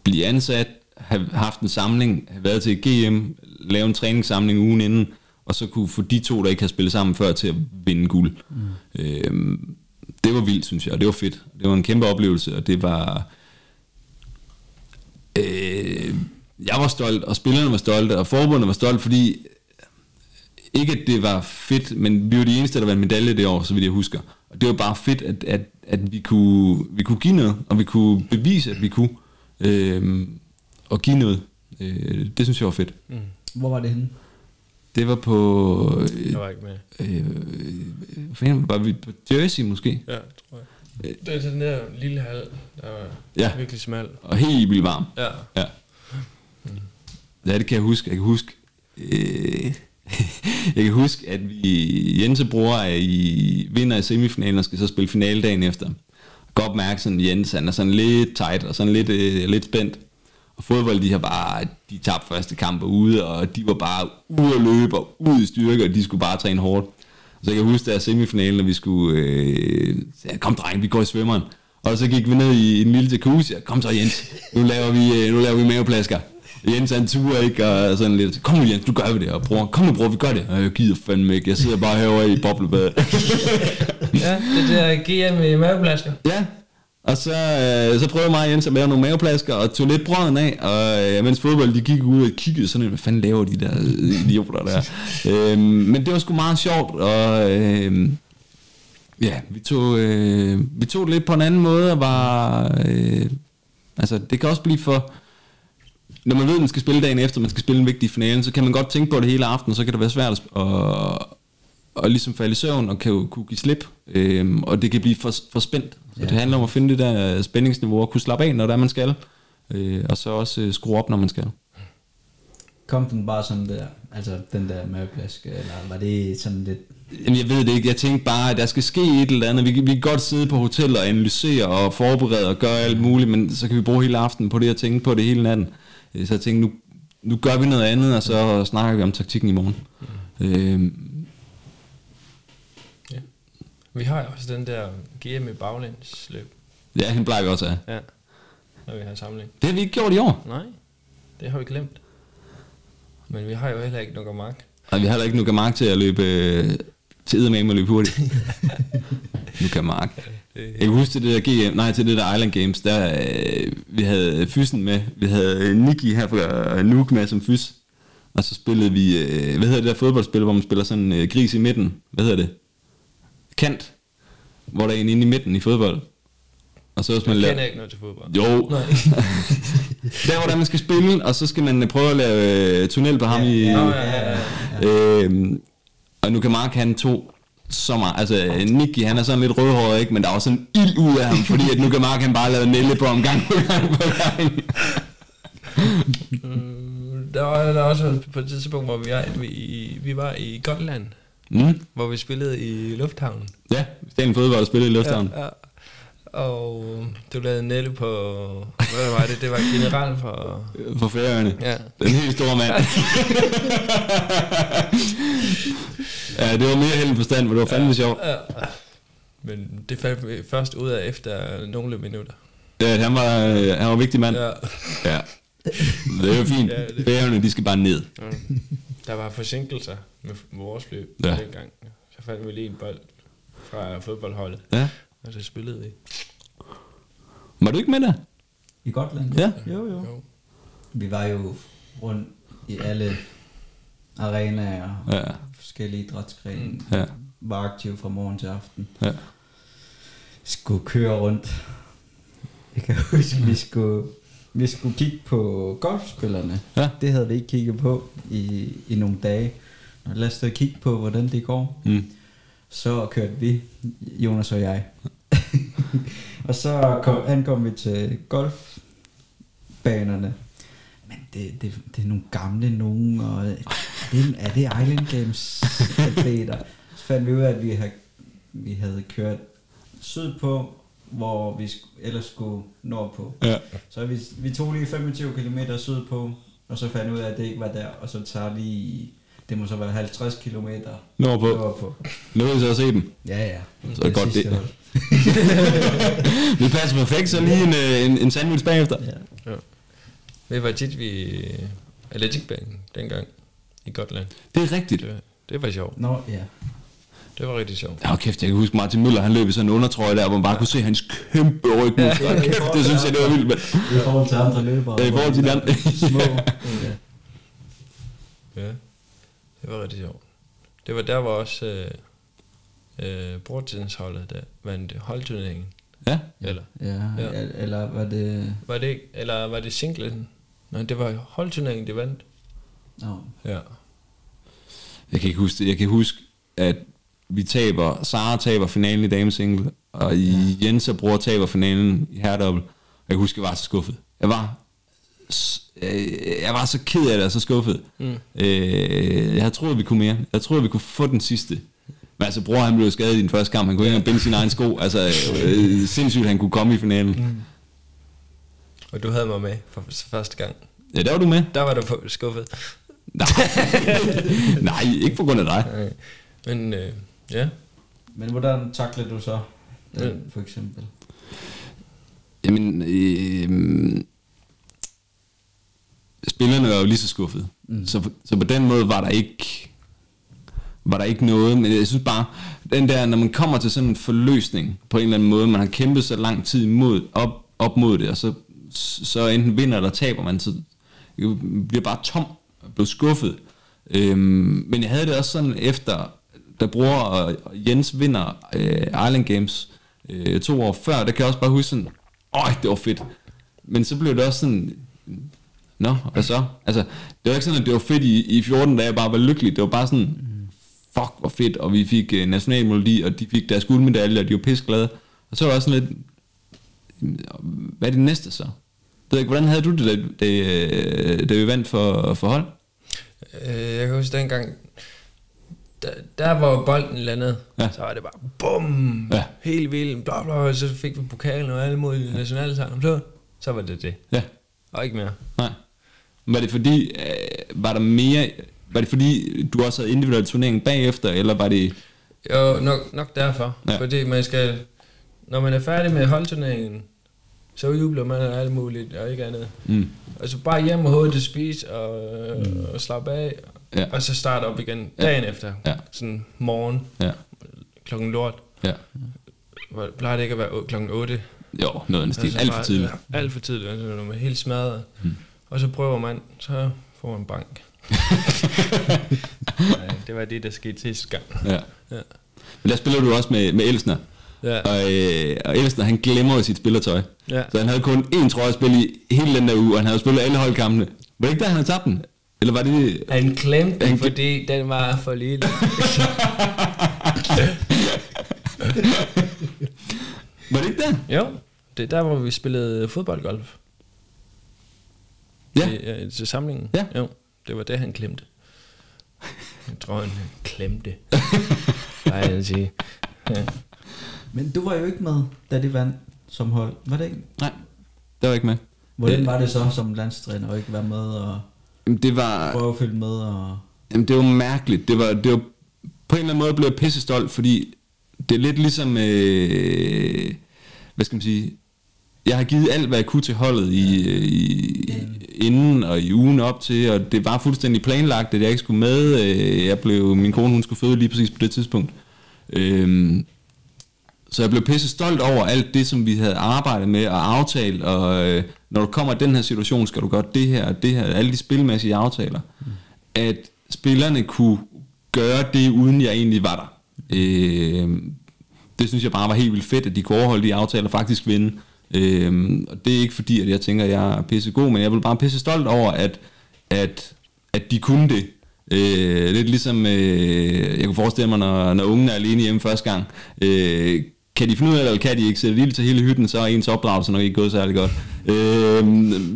blive ansat, have haft en samling, have været til GM, lave en træningssamling ugen inden, og så kunne få de to, der ikke har spillet sammen før, til at vinde guld. Mm. Øhm, det var vildt, synes jeg, og det var fedt. Det var en kæmpe oplevelse, og det var... Øh, jeg var stolt, og spillerne var stolte, og forbundet var stolt, fordi ikke at det var fedt, men vi var de eneste, der vandt medalje det år, så vidt jeg husker. Og det var bare fedt, at, at, at vi, kunne, vi kunne give noget, og vi kunne bevise, at vi kunne, øh, og give noget. Øh, det synes jeg var fedt. Mm. Hvor var det henne? Det var på, øh, Jeg var ikke med. øh, hvad fanden, var vi på Jersey måske? Ja, tror jeg. Det er den der lille hal, der var Ja. virkelig smal. Og helt vildt varm. Ja. Ja. Ja, det kan jeg huske. Jeg kan huske, øh, jeg kan huske, at vi, Jens bror er i, vinder i semifinalen og skal så spille finale dagen efter. Godt mærke sådan, Jens han er sådan lidt tight og sådan lidt, øh, lidt spændt. Og fodbold, de har bare, de tabte første kamp ude, og de var bare ude at løbe og ud i styrke, og de skulle bare træne hårdt. Så jeg kan huske, der semifinalen, når vi skulle, øh, sagde, kom dreng, vi går i svømmeren. Og så gik vi ned i en lille jacuzzi, og kom så Jens, nu laver vi, øh, nu laver vi maveplasker. Jens han turer ikke, og sådan lidt, kom nu Jens, nu gør vi det, og bror, kom nu bror, vi gør det. Og jeg gider fandme ikke, jeg sidder bare herovre i boblebadet. ja, det der GM i maveplasker. ja, og så, øh, så prøvede mig og Jens at lave nogle maveplasker, og tog lidt brøden af, og øh, mens fodbold, de gik ud og kiggede sådan, hvad fanden laver de der idioter der. øhm, men det var sgu meget sjovt, og øh, ja, vi tog, øh, vi tog det lidt på en anden måde, og var, øh, altså det kan også blive for, når man ved, at man skal spille dagen efter, man skal spille en vigtig finale, så kan man godt tænke på det hele aften, og så kan det være svært at, at, at ligesom falde i søvn og kan jo kunne give slip, øhm, og det kan blive for, for spændt. Så ja. det handler om at finde det der spændingsniveau og kunne slappe af, når det er, man skal, øh, og så også øh, skrue op, når man skal. Kom den bare sådan der, altså den der mørklæske, eller var det sådan lidt... Jamen, jeg ved det ikke. Jeg tænkte bare, at der skal ske et eller andet. Vi, kan- vi kan godt sidde på hotel og analysere og forberede og gøre alt muligt, men så kan vi bruge hele aftenen på det og tænke på det hele natten. Øh, Så jeg tænkte, nu, nu gør vi noget andet, og så snakker vi om taktikken i morgen. Øh, Vi har jo også den der GM i baglændsløb, ja, den plejer vi også af. ja, når vi har samling. Det har vi ikke gjort i år. Nej, det har vi glemt. Men vi har jo heller ikke noget mark. Og vi har heller ikke nu mark til at løbe øh, til eddermame og løbe hurtigt. nu kan Mark. Jeg kan huske til det der GM, nej, til det der Island Games, der øh, vi havde fysen med. Vi havde Niki her fra Nuuk med som fys. Og så spillede vi, øh, hvad hedder det der fodboldspil, hvor man spiller sådan øh, gris i midten? Hvad hedder det? Kant. Hvor der er en inde i midten i fodbold. Og så hvis man laver... ikke noget til fodbold. Jo, Nej. der hvor der man skal spille, og så skal man øh, prøve at lave øh, tunnel på ham i... ja, ja, ja. Øhm, og nu kan Mark han to så meget, altså Nicky han er sådan lidt rødhåret, ikke? men der er også sådan ild ud af ham, fordi at nu kan Mark han bare lave nælde på ham gang på gang på gang. Mm, Der var der også på et tidspunkt, hvor vi, er, vi, vi var i Gotland, Mm. hvor vi spillede i lufthavnen. Ja, Sten Fodbold spillede i lufthavnen. Ja, ja. Og du lavede Nelle på, hvad var det? Det var general for... For færøerne. Ja. Den helt store mand. ja, det var mere held end forstand, men det var fandme sjovt. ja. Men det fandt vi først ud af efter nogle minutter. Ja, han var, øh, han var en vigtig mand. Ja. Ja. Det er jo fint. Ja, det- Færøerne, de skal bare ned. Ja. Der var forsinkelser med vores fly Ja. ja. dengang. Så fandt vi lige en bold fra fodboldholdet, Ja. og så spillede vi. Var du ikke med der? I Gotland? Ja. Jo, jo. Jo. Vi var jo rundt i alle arenaer og Ja. forskellige idrætsgrene. Ja. Var aktiv fra morgen til aften. Ja. Skulle køre rundt. Jeg kan huske, vi skulle, vi skulle kigge på golfspillerne. Ja. Det havde vi ikke kigget på i, i nogle dage. Og lad os da kigge på, hvordan det går. Mm. Så kørte vi, Jonas og jeg. og så kom, ankom vi til golfbanerne. Men det, det, det er nogle gamle nogen, og er det, er det Island Games atleter? Så fandt vi ud af, at vi havde, vi havde kørt sydpå, hvor vi sk- ellers skulle nordpå. Ja. Så vi, vi tog lige 25 km sydpå, og så fandt vi ud af, at det ikke var der, og så tager lige, det må så være 50 km Nordpå. nordpå. Nu vil så at se dem. Ja, ja. Så er det godt sidste det. Det passer perfekt, så lige en, øh, en, en sandwich bagefter. Ja. Vi var tit ved atletikbanen dengang i Gotland. Det er rigtigt. Det, det var sjovt. Nå, ja. Det var rigtig sjovt. Ja, kæft, jeg kan huske Martin Møller, han løb i sådan en undertrøje der, hvor man bare kunne se hans kæmpe rygmuskler. Ja, kæft, det synes jeg, det var vildt. Men, I forhold til andre løbere. Ja, i forhold til de andre. Små. Ja. Ja, det var rigtig sjovt. Det var der, hvor også øh, øh, bordtidsholdet der vandt holdturneringen. ja, Eller Ja, Ja. eller var det... var det ikke, eller var det singlen? Nej, det var holdturneringen, de vandt. Nå, Ja. jeg kan ikke huske det. Jeg kan huske, at vi taber, Sara taber finalen i damesingle, og i Jens og Bror taber finalen i herredobbel. Jeg kan huske, jeg var så skuffet. Jeg var, øh, jeg var så ked af det, og så skuffet. Mm. Øh, jeg havde troet, vi kunne mere. Jeg troede, vi kunne få den sidste. Men altså, bror, han blev skadet i den første kamp. Han kunne ikke engang binde sin egen sko. Altså, øh, sindssygt, han kunne komme i finalen. Mm. Og du havde mig med for første gang. Ja, der var du med. Der var du skuffet. Nej, Nej ikke på grund af dig. Nej. Men øh, ja, men hvordan takler du så den, Ja. for eksempel? Jamen, øh, spillerne var jo lige så skuffet. Mm. Så, så på den måde var der ikke var der ikke noget, men jeg synes bare, den der, når man kommer til sådan en forløsning på en eller anden måde, man har kæmpet så lang tid imod, op, op mod det, og så, så enten vinder eller taber man, så bliver bare tom, blev skuffet. Øhm, men jeg havde det også sådan efter, da Bror og Jens vinder øh, Island Games øh, to år før, der kan jeg også bare huske sådan, åh, det var fedt. Men så blev det også sådan, nå, hvad så? Altså, det var ikke sådan, at det var fedt i, i 14 dage, jeg bare var lykkelig. Det var bare sådan, fuck, hvor fedt, og vi fik øh, nationalmelodi, og de fik deres guldmedalje, og de var pisseglade. Og så var det også sådan lidt, hvad er det næste så? Jeg ved ikke, hvordan havde du det, da, da, øh, da vi vandt for, for hold? Øh, jeg kan huske dengang, der, der hvor bolden landede, Ja. ja. så var det bare bum, Ja. ja. helt vildt, bla bla, og så fik vi pokalen og alle mulige nationale sang, så, så var det det, Ja, og ikke mere. nej. Var det fordi, øh, var der mere, var det fordi, du også havde individuel turnering bagefter, eller var det... Jo, nok, nok derfor, Ja. ja. fordi man skal, når man er færdig med holdturneringen, så jubler man og alt muligt, og ikke andet. Mm, Altså bare hjem og hovedet spise og, mm. og slappe af, Ja. og så starte op igen Ja. dagen efter. Ja. Sådan morgen, ja, klokken lort. ja. Plejer det ikke at være klokken 8? Jo, noget af den stil. Alt for tidligt. Ja, alt for tidligt, altså, når man er helt smadret. Mm. Og så prøver man, så får man bank. Nej, det var det, der skete sidste gang. Ja. Ja. Men der spiller du også med, med Elsner. Ja, Og, øh, og Elsner, han glemmer sit spillertøj. ja. Så han havde kun én trøje at spille i hele den der uge, og han havde spillet alle holdkampene. Var det ikke der, han havde tabt den? Eller var det... Han glemte den, fordi den var for lille. Var det ikke der? jo, det er der, hvor vi spillede fodboldgolf. Ja. I, ja, til samlingen. Ja. Jo, det var det, han glemte. Jeg tror, han glemte. Nej, jeg vil sige. Ja. Men du var jo ikke med, da de vandt som hold. Var det ikke? Nej, der var ikke med. Hvordan Øh. var det så som landstræner at ikke være med og Jamen, det var... prøve at følge med? Og... Jamen, det var mærkeligt. Det var, det var, på en eller anden måde blev jeg pisse stolt, fordi det er lidt ligesom, øh, hvad skal man sige, jeg har givet alt, hvad jeg kunne til holdet i, øh, i, inden og i ugen op til, og det var fuldstændig planlagt, at jeg ikke skulle med. Øh, Jeg blev, min kone, hun skulle føde lige præcis på det tidspunkt. Øhm, så jeg blev pisse stolt over alt det, som vi havde arbejdet med og aftalt, og øh, når du kommer i den her situation, skal du gøre det her og det her, alle de spilmæssige aftaler, mm. at spillerne kunne gøre det, uden jeg egentlig var der. Øh, det synes jeg bare var helt vildt fedt, at de kunne overholde de aftaler og faktisk vinde. Øh, og det er ikke fordi, at jeg tænker, at jeg er pisse god, men jeg vil bare pisse stolt over, at, at, at de kunne det. Øh, lidt ligesom, øh, jeg kunne forestille mig, når, når ungen er alene hjemme første gang, øh, kan de finde ud af det, eller kan de ikke sætte ild til hele hytten, så er ens opdragelse nok ikke gået særlig godt. Øh,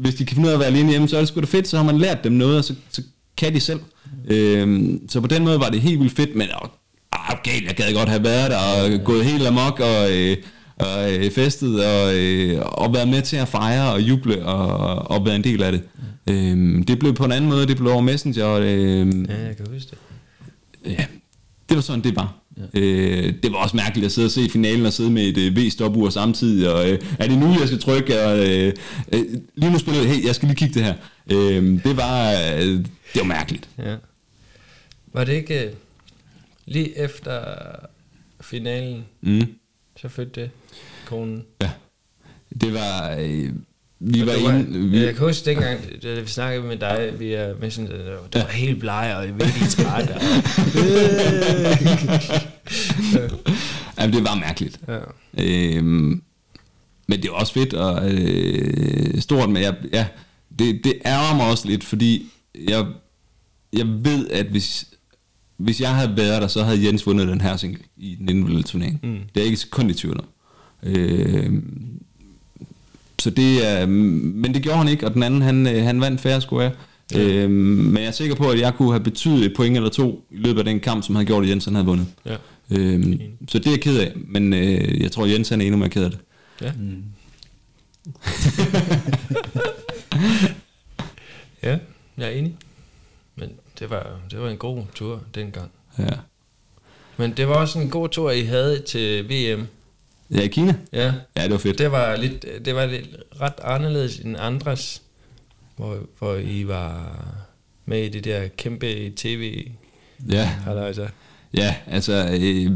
hvis de kan finde ud af at være alene hjemme, så er det sgu da fedt, så har man lært dem noget, og så, så kan de selv. Øh, så på den måde var det helt vildt fedt, men åh, ah, galt, jeg gad godt have været der, og gået helt amok, og, øh, og øh, festet, og, øh, og været med til at fejre og juble, og, og være en del af det. Øh, det blev på en anden måde, det blev over Messenger, og øh, ja, jeg kan huske det. Ja, det var sådan, det var. Ja. Øh, det var også mærkeligt at sidde og se finalen og sidde med et øh, V-stopur samtidig, og øh, er det nu, jeg skal trykke? Og, øh, øh, lige nu spiller jeg, hey, jeg skal lige kigge det her. Øh, det var, øh, det var mærkeligt. Ja. Var det ikke øh, lige efter finalen, Mm. så fødte konen? Ja, det var, øh, vi var var, inde, vi, Jeg kan huske dengang, da vi snakkede med dig via Messenger, det var, det var helt bleg og virkelig træt. Og, jamen, det var mærkeligt. ja. Øhm, men det er også fedt og øh, stort, men jeg, ja, det, det ærger mig også lidt, fordi jeg, jeg ved, at hvis, hvis jeg havde været der, så havde Jens vundet den her single i den individuelle turnering. Mm. Det er jeg ikke sekund i tvivl om. Øhm, så det er, men det gjorde han ikke, og den anden, han, øh, han vandt færre square. Ja. Øhm, men jeg er sikker på, at jeg kunne have betydet et point eller to i løbet af den kamp, som han gjorde, at Jens han havde vundet. Ja. Øhm, så det er jeg ked af, men øh, jeg tror, Jens han er endnu mere ked af det. Ja. Mm. ja, jeg er enig. Men det var, det var en god tur dengang. Ja. Men det var også en god tur, I havde til VM. Ja, i Kina? Ja, Ja, det var fedt. det var lidt, det var lidt ret anderledes end andres, hvor, hvor I var med i det der kæmpe tv Ja, halløjsa. ja altså, øh,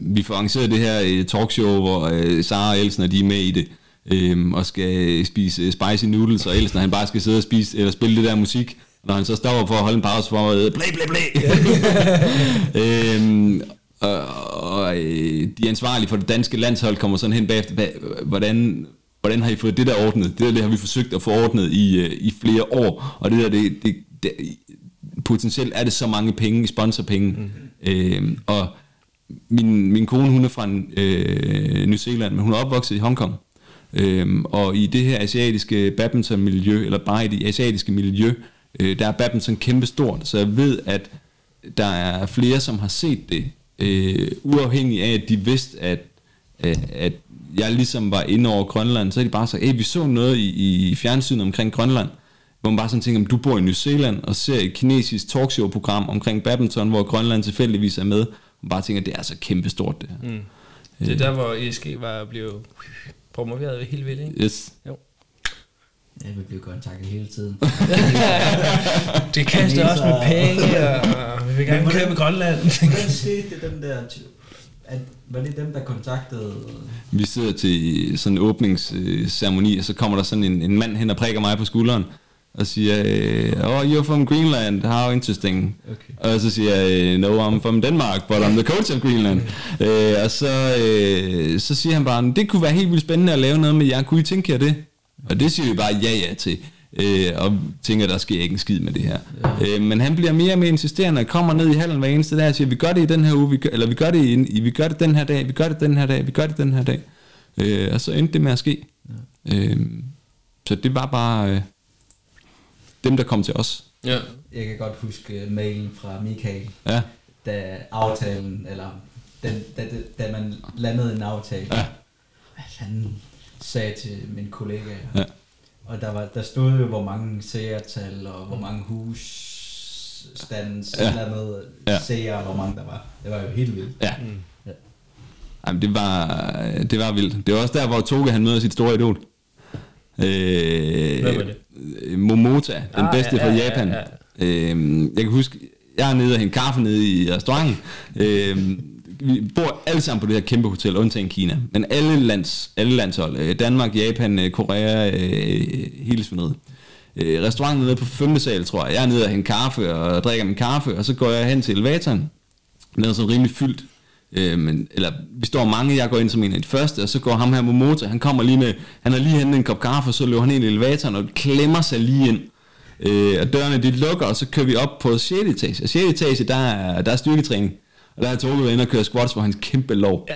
vi får arrangeret det her øh, talkshow, hvor øh, Sara og Elsen, de er med i det, øh, og skal spise øh, spicy noodles, og Elsen, han bare skal sidde og spise, eller spille det der musik, når han så står for at holde en pause for at blæ, blæ, blæ. øhm, og, og øh, de ansvarlige for det danske landshold kommer sådan hen bagefter, hvordan, hvordan har I fået det der ordnet? Det der det har vi forsøgt at få ordnet i, øh, i flere år, og det der, det, det, det, potentielt er det så mange penge i sponsorpenge. Mm. Øhm, og min, min kone, hun er fra øh, New Zealand, men hun er opvokset i Hongkong. Øhm, og i det her asiatiske badmintonmiljø, eller bare i det asiatiske miljø, Øh, der er badminton kæmpe stort, så jeg ved, at der er flere, som har set det, øh, uafhængig af, at de vidste, at, at, at jeg ligesom var inde over Grønland, så er de bare så, hey, vi så noget i, i fjernsynet omkring Grønland, hvor man bare sådan tænker, du bor i New Zealand og ser et kinesisk talkshow-program omkring badminton, hvor Grønland tilfældigvis er med, og bare tænker, det er så kæmpe stort det her. Mm. Det er der, hvor ESG var blevet promoveret helt vildt, ikke? Yes. Ja, vi bliver kontaktet hele tiden. Det kaster også med penge, og vi vil gerne købe Grønland. Hvordan skete det, den der... At, var det dem, der kontaktede... Vi sidder til sådan en åbningsceremoni, og så kommer der sådan en, en mand hen og prikker mig på skulderen, og siger, øh, oh, you're from Greenland, how interesting. Okay. Og så siger jeg, no, I'm from Denmark, but I'm the coach of Greenland. øh, og så, øh, så siger han bare, det kunne være helt vildt spændende at lave noget med jer, kunne I tænke jer det? Og det siger vi bare ja ja til. Øh, og tænker, der sker ikke en skid med det her. Ja. Øh, men han bliver mere og mere insisterende, og kommer ned i hallen hver eneste dag og siger, vi gør det i den her uge, vi gør, eller vi gør det, i, vi gør det den her dag, vi gør det den her dag, vi gør det den her dag. Øh, og så endte det med at ske. Ja. Øh, så det var bare øh, dem, der kom til os. Ja. Jeg kan godt huske øh, mailen fra Michael, Ja, da aftalen, eller da, da, da, da man landede en aftale. Ja. At han sagde til min kollega, Ja. og der, var, der stod jo, hvor mange seertal, og hvor mange husstands, Ja. ja. eller andet Ja. ja. seere, hvor mange der var. Det var jo helt vildt. ja. Mm. Ja. Jamen, det var, det var vildt. Det var også der, hvor Toge han møder sit store idol. Øh, Hvem var det? Momota, den Ah, bedste ja, fra ja, ja, Japan. ja. Øh, jeg kan huske, jeg er nede og hente kaffe nede i restauranten. Øh, vi bor alle sammen på det her kæmpe hotel, undtagen Kina. Men alle, lands, alle landshold, øh, Danmark, Japan, øh, Korea, øh, hele svinderiet. Restauranten er nede på 5. sal, tror jeg. Jeg er nede og hente kaffe og drikker min kaffe, og så går jeg hen til elevatoren. Den er sådan rimelig fyldt. Øh, men, eller vi står mange, jeg går ind som en af de første, og så går ham her Momoto, han kommer lige med, han har lige hentet en kop kaffe, og så løber han ind i elevatoren og klemmer sig lige ind. Øh, og dørene de lukker, og så kører vi op på 6. etage. Og 6. etage, der er, der er styrketræning. Og der er Toge været inde og køre squats, hvor han er kæmpe lov.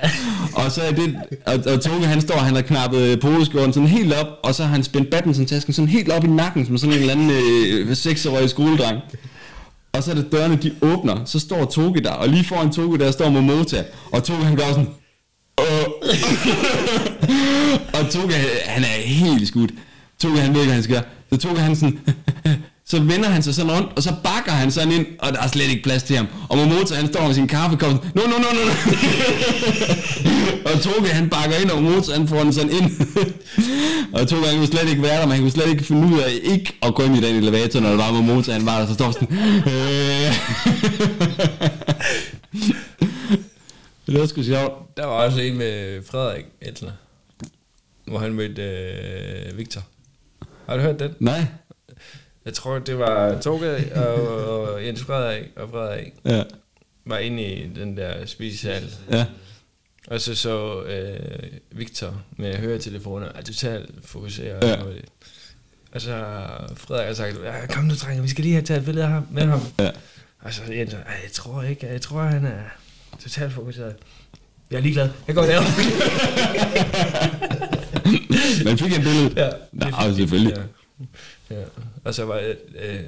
og så er det, og, og Toge han står, han har knappet podeskjorten sådan helt op, og så har han spændt badminton-tasken sådan helt op i nakken, som sådan en eller anden øh, seksårig skoledreng. Og så er det dørene, de åbner, så står Toge der, og lige foran Toge der står Momota, og Toge han gør sådan, og Toge, han er helt skudt. Toge han ved ikke, hvad han skal. Så Toge han sådan, så vender han sig sådan rundt, og så bakker han sådan ind, og der er slet ikke plads til ham. Og Momota han står med sin kaffekop, no, no, no, no, no. og Toge han bakker ind, og Momota han får den sådan ind. og Toge han kunne slet ikke være der, men han kunne slet ikke finde ud af ikke at gå ind i den elevator, når der var Momota han var der, så står sådan, øh. det var sgu sjovt. Der var også en med Frederik Etler, hvor han mødte øh, Victor. Har du hørt den? Nej. Jeg tror, det var Toge og, og Jens Frederik og Frederik Ja. var inde i den der spisesal. Ja. Og så så øh, Victor med høretelefoner, er totalt fokuseret. Ja. på det. Og så Frederik har sagt, ja, kom nu drenge, vi skal lige have taget et billede af ham, med ham. Ja. Og så Jens, "Ej, jeg tror ikke, jeg tror han er totalt fokuseret. Jeg er ligeglad. Jeg går derover. Men fik jeg billedet? ja, Nå, selvfølgelig. Ja. Ja. Og så var øh, øh,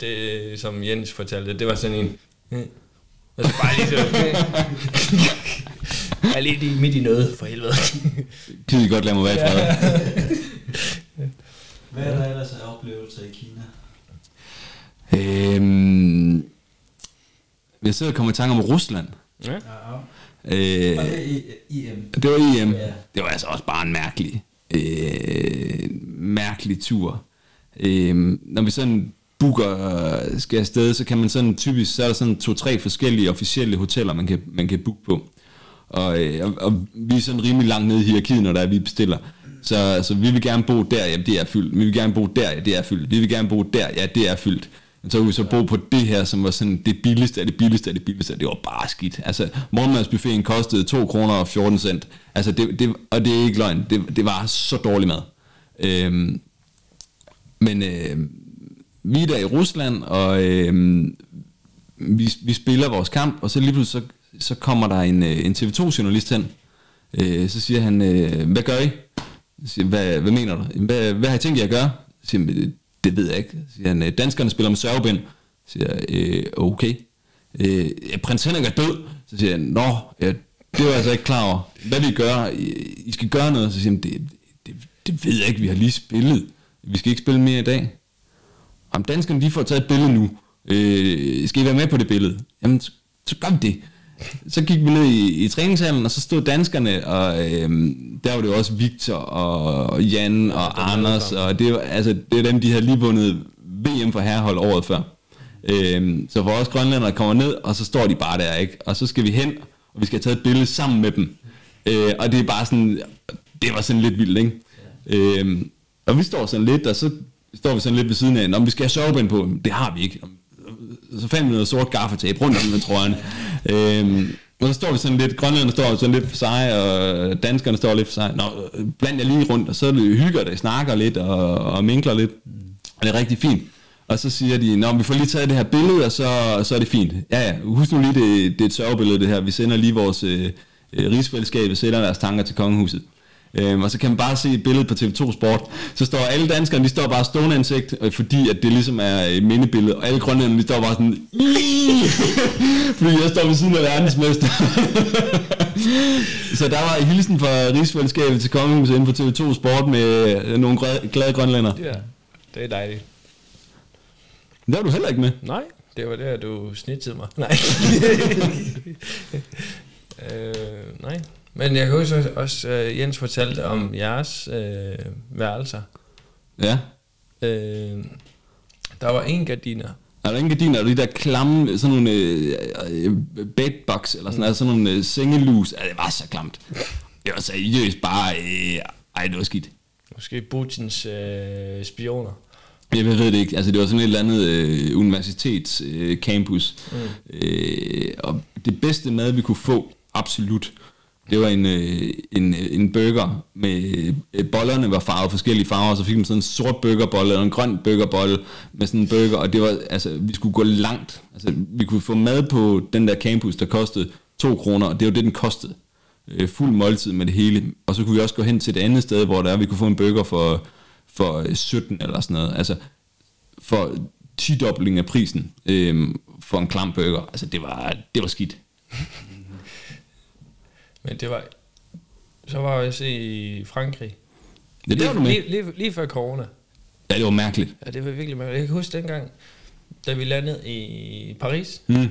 det, som Jens fortalte, det var sådan en... Øh, og så bare lige så... Øh, jeg er lige lige midt i noget, for helvede. Kan I godt lade mig være i fred? Hvad er der ellers af oplevelser i Kina? Øhm, jeg sidder og kommer i tanke om Rusland. Ja. Øh, Og det i- IM. det var EM. Ja. Det var altså også bare en mærkelig, øh, mærkelig tur. Øh, når vi sådan booker, skal afsted, så kan man sådan typisk, så er der sådan to-tre forskellige officielle hoteller, man kan, man kan booke på. Og, øh, og, og vi er sådan rimelig langt nede i hierarkiet, når der er, vi bestiller. Så altså, vi vil gerne bo der, ja, det er fyldt. Vi vil gerne bo der, ja, det er fyldt. Vi vil gerne bo der, ja, det er fyldt. Men så kunne vi så bo på det her, som var sådan det billigste af det billigste af det billigste, og det var bare skidt. Altså, morgenmadsbuffeten kostede 2 kroner og 14 cent. Altså, det, det, og det er ikke løgn. Det, det var så dårlig mad. Øhm, men øh, vi er der i Rusland, og øh, vi, vi spiller vores kamp, og så lige pludselig så, så kommer der en, øh, en TV2-journalist hen. Øh, så siger han, øh, hvad gør I? Jeg siger, hvad, hvad mener du? Hvad, hvad har I tænkt jer at gøre? Jeg siger, øh, det ved jeg ikke. Så siger han, øh, danskerne spiller med sørgebind. Så siger jeg, øh, okay. Øh, prins Henrik er død. Så siger han, nå, ja, det var jeg altså ikke klar over. Hvad vi gør? I, I skal gøre noget. Så siger han, det, det, det ved jeg ikke, vi har lige spillet. Vi skal ikke spille mere i dag. Om danskerne de får taget et billede nu. Øh, skal I være med på det billede? Jamen, så, så gør vi det. Så gik vi ned i, i træningshallen, og så stod danskerne, og øhm, der var det jo også Victor og Jan og Anders, og det var, altså, det er dem, de havde lige vundet VM for herrehold året før. Øhm, så vores grønlændere kommer ned, og så står de bare der, ikke? Og så skal vi hen, og vi skal have taget et billede sammen med dem. Øh, og det er bare sådan, det var sådan lidt vildt, ikke? Øhm, og vi står sådan lidt, og så står vi sådan lidt ved siden af, om vi skal have sovebind på, det har vi ikke. Så fandt vi noget sort gaffatape rundt om med trøjen. Øhm, og så står vi sådan lidt, grønlænderne står sådan lidt for sig, og danskerne står lidt for sig. Nå, bland jer lige rundt, og så det hygger det, snakker lidt og, og minkler lidt. Og det er rigtig fint. Og så siger de, Nå, vi får lige taget det her billede, og så, så er det fint. Ja, ja, husk nu lige, det, det er et sørgebillede det her. Vi sender lige vores øh, øh rigsfællesskab, og sætter deres tanker til kongehuset. Øhm, og så kan man bare se et billede på TV2 Sport. Så står alle danskerne, de står bare stående ansigt, øh, fordi at det ligesom er et mindebillede. Og alle grønlænderne, de står bare sådan... fordi jeg står ved siden af verdensmester. så der var en hilsen fra rigsfællesskabet til kongehuset inden for TV2 Sport med øh, nogle glade, grønlænder. Ja, det er dejligt. Det var du heller ikke med. Nej, det var der, du snittede mig. Nej. øh, nej. Men jeg kan huske også, uh, Jens fortalte om jeres øh, værelser. Ja. Øh, der var en gardiner. Er der ingen gardiner? Er der de der klamme, sådan nogle øh, øh, bedbugs, eller sådan, mm. sådan nogle øh, sengelus? Ja, det var så klamt. Det var seriøst bare, øh, ej, det var skidt. Måske Putins øh, spioner. Jeg ved det ikke. Altså, det var sådan et eller andet øh, universitets øh, campus. Mm. Øh, og det bedste mad, vi kunne få, absolut, det var en, øh, en, øh, en burger med øh, bollerne var farvet forskellige farver, så fik man sådan en sort burgerbolle og en grøn burgerbolle med sådan en burger, og det var, altså, vi skulle gå langt. Altså, vi kunne få mad på den der campus, der kostede 2 kroner, og det var det, den kostede. Øh, fuld måltid med det hele. Og så kunne vi også gå hen til et andet sted, hvor der vi kunne få en burger for, for øh, 17 eller sådan noget. Altså, for 10 af prisen øh, for en klam burger. Altså, det var, det var skidt. Men det var... Så var jeg også i Frankrig. Det der var du lige, med. lige, lige, lige før corona. Ja, det var mærkeligt. Ja, det var virkelig mærkeligt. Jeg kan huske dengang, da vi landede i Paris, Mm.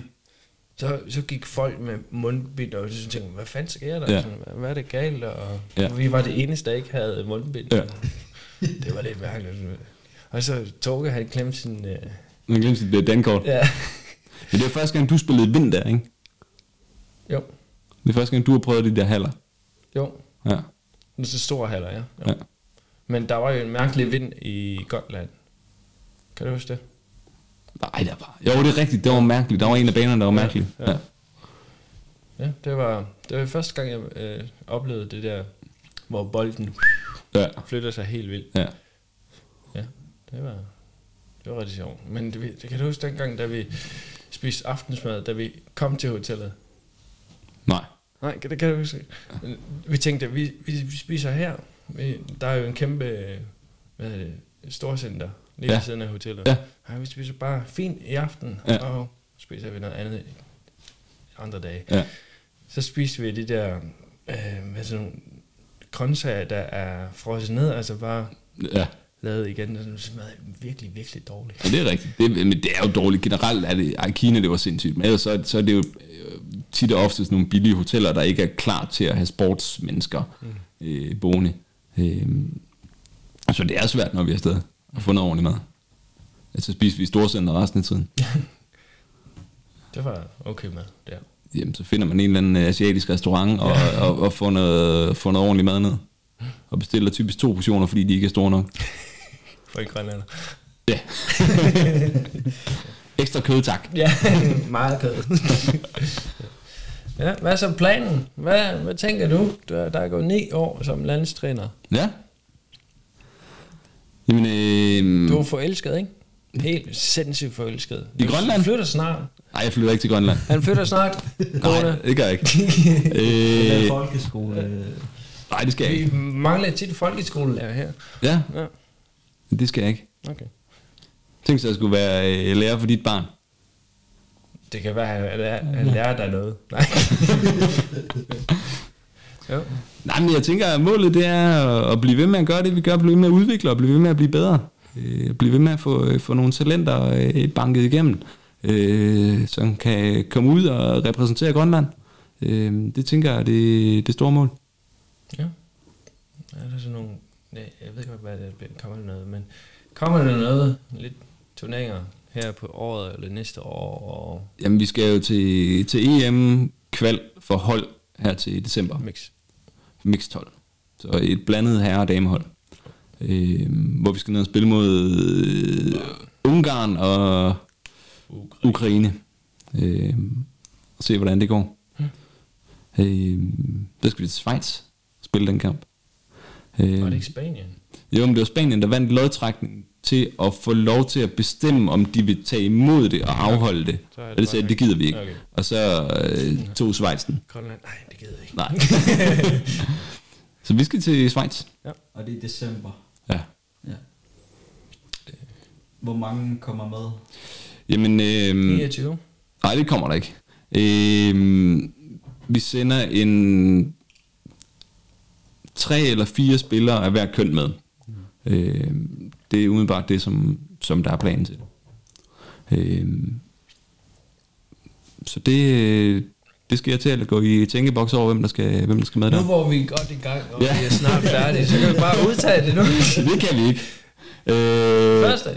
så, så gik folk med mundbind, og så tænkte hvad fanden sker der? Ja. Ja. Sådan, hvad, er det galt? Og Ja. ja. vi var det eneste, der ikke havde mundbind. Ja. Det var lidt mærkeligt. Og så Torge havde klemt sin... Øh, Man glemte sit øh, dankort. ja. Men det var første gang, du spillede vind der, ikke? Jo, Det er første gang, du har prøvet de der haller. jo. Ja. Det er så store haller, ja. Jo. Ja. Men der var jo en mærkelig vind i Gotland. Kan du huske det? Nej, der var... Jo, det er rigtigt. Det var mærkeligt. Der var en af banerne, der var Ja, mærkelig. Ja. ja. Ja, det var, det var første gang, jeg øh, oplevede det der, hvor bolden Ja. flytter sig helt vildt. ja. Ja, det var, det var rigtig sjovt. Men det, det kan du huske dengang, da vi spiste aftensmad, da vi kom til hotellet? Nej. Nej, det kan du huske. Men Vi tænkte, at vi, vi, vi spiser her. Vi, der er jo en kæmpe hvad hedder det, storcenter lige Ja. ved siden af hotellet. Ja. Ja, vi spiser bare fint i aften, Ja. og spiser vi noget andet andre dage. Ja. Så spiste vi de der øh, hvad sådan nogle grøntsager, der er frosset ned, altså bare Ja. Lavet igen. Det smager virkelig, virkelig dårligt. Ja, det er rigtigt. Det, men det er jo dårligt. Generelt er det, ej, i Kina det var sindssygt. Men ellers så, så er det jo øh, tit og ofte sådan nogle billige hoteller, der ikke er klar til at have sportsmennesker mm. øh, boende. Øh, så det er svært, når vi er afsted at få noget ordentligt mad. Altså spiser vi i storcenter resten af tiden. Det var okay mad der. Jamen, så finder man en eller anden øh, asiatisk restaurant og, og, og får, noget, får noget ordentligt mad ned. Og bestiller typisk to portioner, fordi de ikke er store nok. For en grønlander. Ja. Ekstra kød, tak. Ja, meget kød. ja, hvad er så planen? Hvad, hvad tænker du? Du er, der er gået ni år som landstræner. Ja. Jamen, øh, Du er forelsket, ikke? Helt sindssygt forelsket. I Grønland? Du flytter snart. Nej, jeg flytter ikke til Grønland. Han flytter snart. Nej, det gør jeg ikke. Det er øh, folkeskole. nej, det skal jeg Vi ikke. mangler tit folkeskolelærer her. Ja, Ja, det skal jeg ikke. okay. Tænk sig at skulle være øh, lærer for dit barn. Det kan være, at jeg, jeg lærer dig noget. Nej. jo. Nej, men jeg tænker, at målet det er at- blive ved med at gøre det, vi gør, blive ved med at udvikle og blive ved med at blive bedre. Øh, blive ved med at få, øh, få nogle talenter øh, banket igennem, øh, som kan komme ud og repræsentere Grønland. Øh, det tænker jeg er det, det store mål. Ja. Er der sådan nogle... Nej, jeg ved ikke, hvad det er. Kommer der noget, men... Kommer der noget lidt turneringer her på året eller næste år? Og Jamen, vi skal jo til, til EM-kval for hold her til december. mix. Mixed hold. Så et blandet herre- og damehold. Øh, hvor vi skal ned og spille mod øh, Ungarn og Ukraine. Øh, og se, hvordan det går. Øh, der skal vi til Schweiz spille den kamp. Øh, Var det ikke Spanien? jo, men det var Spanien, der vandt lodtrækning til at få lov til at bestemme, om de vil tage imod det og afholde det. Så er det Og det sagde, det gider vi ikke. Okay. Og så øh, tog Schweiz den. Grønland? Nej, det gider jeg ikke. Nej. så vi skal til Schweiz. Og det er december. Ja. Ja. Hvor mange kommer med? Jamen, øh, 29? nej, det kommer der ikke. Øh, vi sender en tre eller fire spillere af hver køn med. Øh, det er umiddelbart det, som, som der er planen til. Øh, så det, det skal jeg til at gå i tænkeboks over, hvem der skal, hvem der skal med Nu der. hvor vi er godt i gang, og Ja. vi er snart færdige, så kan vi bare udtage det nu. Det kan vi ikke. Øh, Første.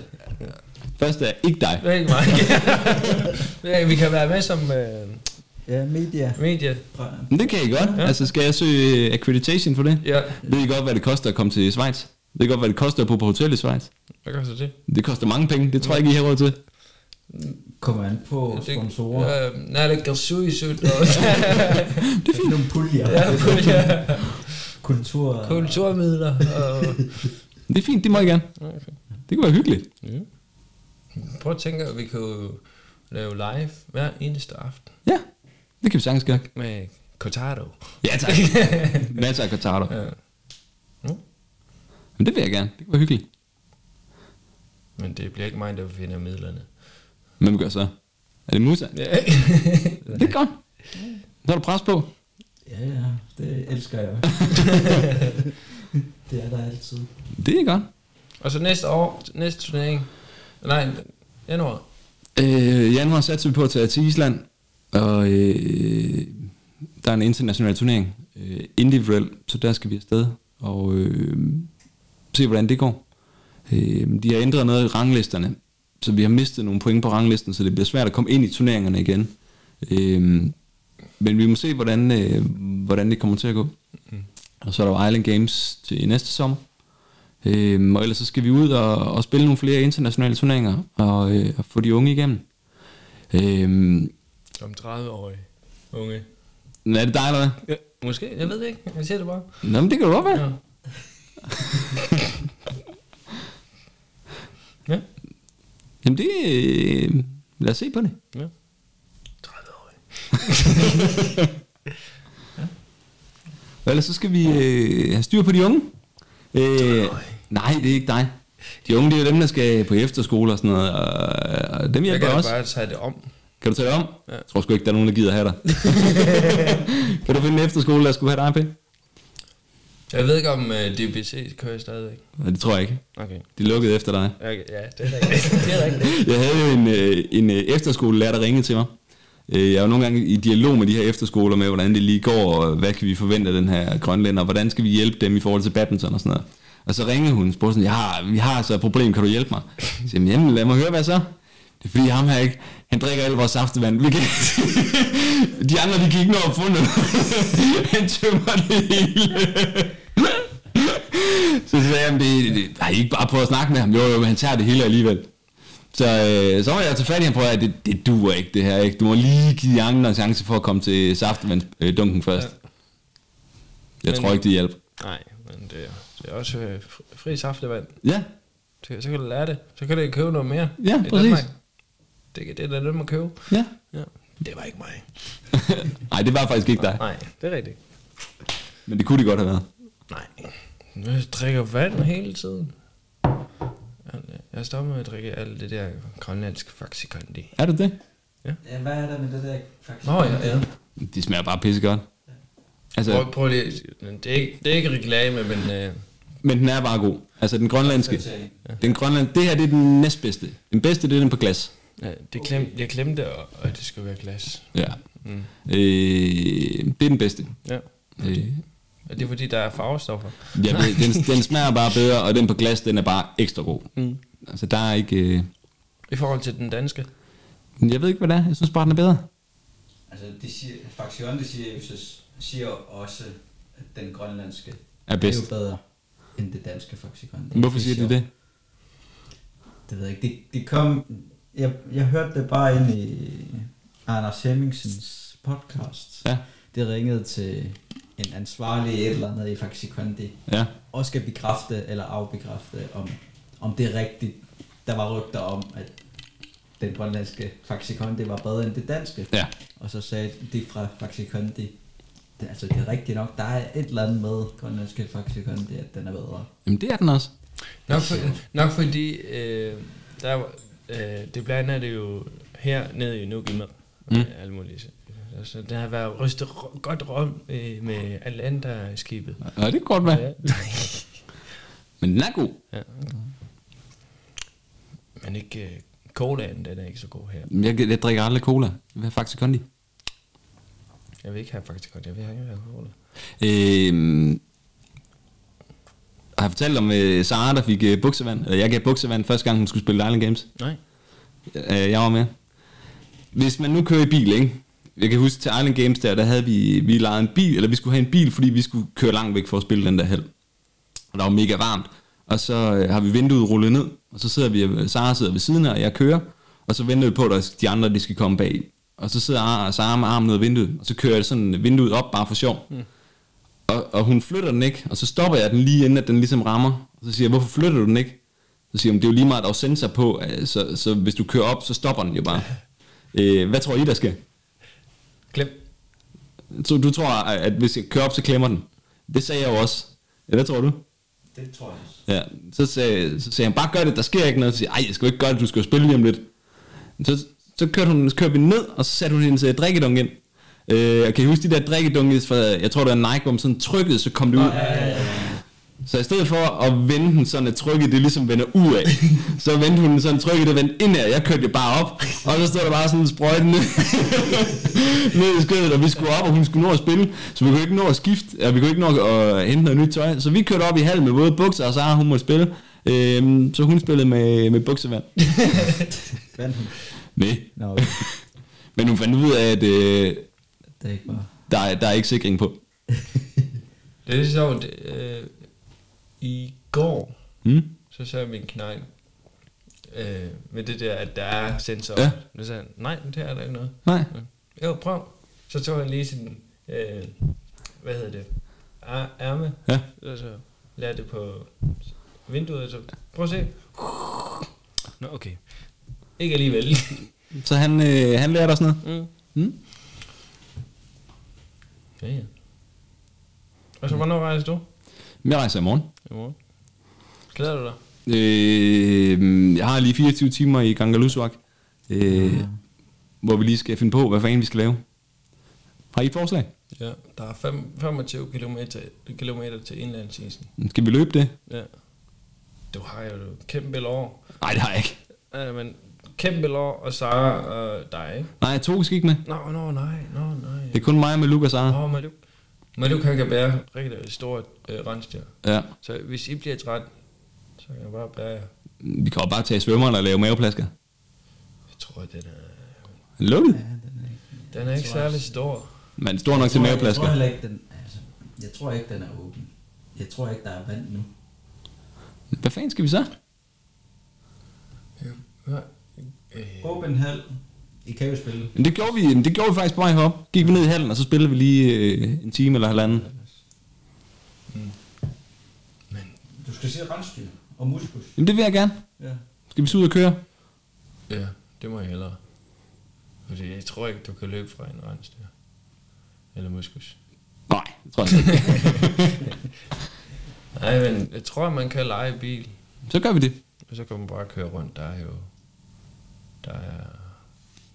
først er ikke dig. Det er ikke mig. Vi kan være med som øh, Ja, media. medie. Men det kan I godt. Ja. Altså, skal jeg søge accreditation for det? Ja. Ved I godt, hvad det koster at komme til Schweiz? Ved I godt, hvad det koster at bo på hotel i Schweiz? Hvad koster det? Det koster mange penge. Det tror jeg ikke, I har råd til. Kommer an på sponsorer. Ja, nej, det gør syg sødt. Det er fint. Nogle puljer. Ja, ja. Kultur. Kulturmidler. Og... Det er fint, det må I gerne. Okay. Det kunne være hyggeligt. Ja. Prøv at tænke, at vi kan lave live hver eneste aften Ja, det kan vi sagtens gøre. med Cortado. Ja, tak. Masser af kontakter. Ja. Men det vil jeg gerne. Det være hyggeligt. Men det bliver ikke mig, der finder midlerne. Hvem gør så? Er det Musa? Ja. Det er godt. Så er der pres på. Ja, ja. Det elsker jeg. det er der altid. Det er godt. Og så næste år, næste turnering. Nej, januar. Øh, januar satser vi på at tage til Island, og øh, der er en international turnering, øh, individuel, så der skal vi afsted og øh, se, hvordan det går. Øh, de har ændret noget i ranglisterne, så vi har mistet nogle point på ranglisten, så det bliver svært at komme ind i turneringerne igen. Øh, men vi må se, hvordan, øh, hvordan det kommer til at gå. Og så er der jo Island Games til næste sommer. Øhm, og ellers så skal vi ud og, og spille nogle flere internationale turneringer og, øh, og få de unge igennem. Øhm, som 30-årig unge. er det dig eller hvad? Ja, måske, jeg ved det ikke. Jeg siger det bare. Nå, men det kan du godt være. Ja. ja. Jamen det... Øh, lad os se på det. ja. 30-årig. Og ellers så skal vi øh, have styr på de unge. Øh, nej, det er ikke dig. De unge, det er dem, der skal på efterskole og sådan noget, og, og dem Jeg hjælper kan jeg også. bare tage det om. Kan du tage det om? Ja. Jeg tror sgu ikke, der er nogen, der gider have dig. kan du finde en efterskole, der skulle have dig, P? Jeg ved ikke, om uh, DBC kører stadigvæk. Nej, det tror jeg ikke. Okay. De lukkede efter dig. okay. Ja, det er rigtigt. det er rigtigt. Jeg havde jo en, øh, en øh, efterskolelærer, der ringede til mig. Øh, Jeg er jo nogle gange i dialog med de her efterskoler med, hvordan det lige går, og hvad kan vi forvente af den her grønlænder, og hvordan skal vi hjælpe dem i forhold til badminton og sådan noget. Og så ringede hun og spurgte sådan, har, vi har altså et problem, kan du hjælpe mig? Så jeg jamen lad mig høre, hvad så? Det er fordi ham her ikke, han drikker alt vores saftevand. Vi kan de andre, de kan ikke nå at få noget. han tømmer det hele. så sagde jeg, jamen, det, det, nej, ikke bare prøve at snakke med ham. Jo, jo, men han tager det hele alligevel. Så, øh, så var jeg til fat i ham på, at det, det duer ikke det her. Ikke? Du må lige give de andre en chance for at komme til saftevandsdunken først. Jeg Men- tror ikke, det hjælper. Nej, men det er, det er også øh, fri- saftevand. Ja, Så, så kan du lære det. Så kan du købe noget mere. Ja, præcis. Danmark. Det, det er da noget, man købe. ja. Ja. Det var ikke mig. Nej, det var faktisk ikke dig. Nej, det er rigtigt. Men det kunne det godt have været. Nej. Jeg drikker vand hele tiden. Jeg har stoppet med at drikke alt det der grønlandske faxikondi. Er det det? Ja, hvad er der med det der faktisk? Nå ja, ja. De smager bare pissegodt. Altså, Prøv, prøv lige. Det er, ikke, det er ikke reklame, men øh, men den er bare god. Altså den grønlandske. Den grønland, det her det er den næstbedste. Den bedste, det er den på glas. Ja, det klem, jeg glemte, og, og det skulle være glas. Ja. Mm. Øh, det er den bedste. Ja. Øh, Og det er fordi, der er farvestoffer. ved, den, den smager bare bedre, og den på glas, den er bare ekstra god. Mm. Altså der er ikke... Øh, I forhold til den danske. jeg ved ikke, hvad det er. Jeg synes bare, den er bedre. Altså, de siger, Faxion, de siger, siger også, at den grønlandske Er bedst. er jo bedre end det danske Faxikon. Hvorfor siger de det? Det ved jeg ikke. Det, det kom... Jeg, jeg hørte det bare ind i Anders Hemmingsens podcast. Ja. Det ringede til en ansvarlig et eller andet i Faxikondi, Ja. og skal bekræfte eller afbekræfte, om, om det er rigtigt. Der var rygter om, at den grønlandske Faxikondi var bedre end det danske. Ja. Og så sagde de fra Faxikondi, det, altså det er rigtigt nok, der er et eller andet med grønlandske Faxikondi, at den er bedre. Jamen det er den også. Nok, for, nok fordi, øh, der, var- øh, det blander det jo her nede i Nuuk med. Mm. Mm. Alle mulige. Så den har været rystet godt rum øh, med Atlanta-skibet. Ja, det kan godt være. Ja. Men den er god. ja. Men ikke øh, colaen, den er ikke så god her. Jeg, jeg drikker aldrig cola. Vil have faktisk kondi. Jeg vil ikke have faktisk godt, jeg vil ikke have cola. Øh, har jeg fortalt om øh, Sara, der fik øh, buksevand? Eller jeg gav buksevand første gang, hun skulle spille Island Games. Nej. Øh, jeg var med. Hvis man nu kører i bil, ikke? Jeg kan huske til Island Games der, der havde vi, vi lejet en bil, eller vi skulle have en bil, fordi vi skulle køre langt væk for at spille den der held. Og der var mega varmt. Og så øh, har vi vinduet rullet ned, og så sidder vi, Sara sidder ved siden af, og jeg kører, og så venter vi på, at de andre de skal komme bag. Og så sidder Sara- Sara med armen ud af vinduet, og så kører jeg sådan vinduet op bare for sjov. Mm. Og, og hun flytter den ikke, og så stopper jeg den lige inden, at den ligesom rammer. Og så siger jeg, hvorfor flytter du den ikke? Så siger hun, det er jo lige meget, der er sensor på, øh, så, så hvis du kører op, så stopper den jo bare. Øh, hvad tror I, der sker? Glem. Så du tror, at hvis jeg kører op, så klemmer den? Det sagde jeg jo også. Ja, hvad tror du? Det tror jeg også. Ja, så sagde, så sagde han, bare gør det, der sker ikke noget. Så siger jeg, ej, jeg skal jo ikke gøre det, du skal jo spille lige om lidt. Så, så kørte hun, så kørte vi ned, og så satte hun hendes drikkedunk ind. Øh, jeg kan I huske de der drikkedunke, for jeg tror, det var Nike, hvor man sådan trykkede, så kom det ud. Så i stedet for at vende den sådan, at trykket det ligesom vender ud af, så vendte hun den sådan, trykket det vendte indad, jeg kørte jo bare op, og så stod der bare sådan en sprøjte ned, ned i skødet, og vi skulle op, og hun skulle nå at spille, så vi kunne ikke nå at skifte, og vi kunne ikke nå at hente noget nyt tøj, så vi kørte op i hal med både bukser, og Sara hun måtte spille, øhm, så hun spillede med, med buksevand. Vandt hun? Nej, okay. men hun fandt ud af, at øh, det er ikke bare... der, er- der er ikke sikring på. Det er lidt sjovt. Øh, I går, Hmm? så sagde min knægt, øh, med det der, at der er sensor. Ja. Nu sagde han, nej, det er der ikke noget. Nej. Jo, prøv. Så tog han lige sin, øh, hvad hedder det, Ar- ærme, Ja. og så lærte det på vinduet, så prøv at se. Nå, okay. Ikke alligevel. Så han, øh, han lærte os noget. Mm. Hmm? Ja, ja. Og så hvornår rejser du? Jeg rejser i morgen. I morgen. Glæder du dig? Øh, jeg har lige 24 timer i Gangalusuak, øh, hvor vi lige skal finde på, hvad fanden vi skal lave. Har I et forslag? Ja, der er fem, 25 km, kilometer til indlandsisen. Skal vi løbe det? Ja. Du har jo et kæmpe lår. Nej, det har jeg ikke. Ja, men kæmpe lår og Sara og dig, ikke? Nej, to skal ikke med. Nå, nå, nej, nå, nej. Det er kun mig med Lukas og Sara. Åh, Maluk. Maluk han kan bære rigtig stort øh, rensdyr. Ja. Så hvis I bliver træt, så kan jeg bare bære jer. Vi kan jo bare tage svømmeren og lave maveplasker. Jeg tror, den er, Lukket. Ja, den er ikke... den er ikke særlig stor. Men stor nok til Jeg tror- Jeg tror maveplasker. heller ikke, den... Altså, jeg tror ikke, den er åben. Jeg tror ikke, der er vand nu. Hvad fanden skal vi så? Ja. Øh, Åben hal. I kan jo spille. Men det gjorde vi, men det gjorde vi faktisk på vej herop. Gik vi ned i hallen, og så spillede vi lige øh, en time eller halvanden. Du skal se rensdyr og muskus. Jamen det vil jeg gerne. Ja. Skal vi så ud og køre? ja, det må jeg hellere. Fordi jeg tror ikke, du kan løbe fra en rensdyr. Eller muskus. Nej, det tror jeg ikke. Nej, men jeg tror, man kan lege bil. så gør vi det. Og så kan man bare køre rundt. Der er jo... Der er...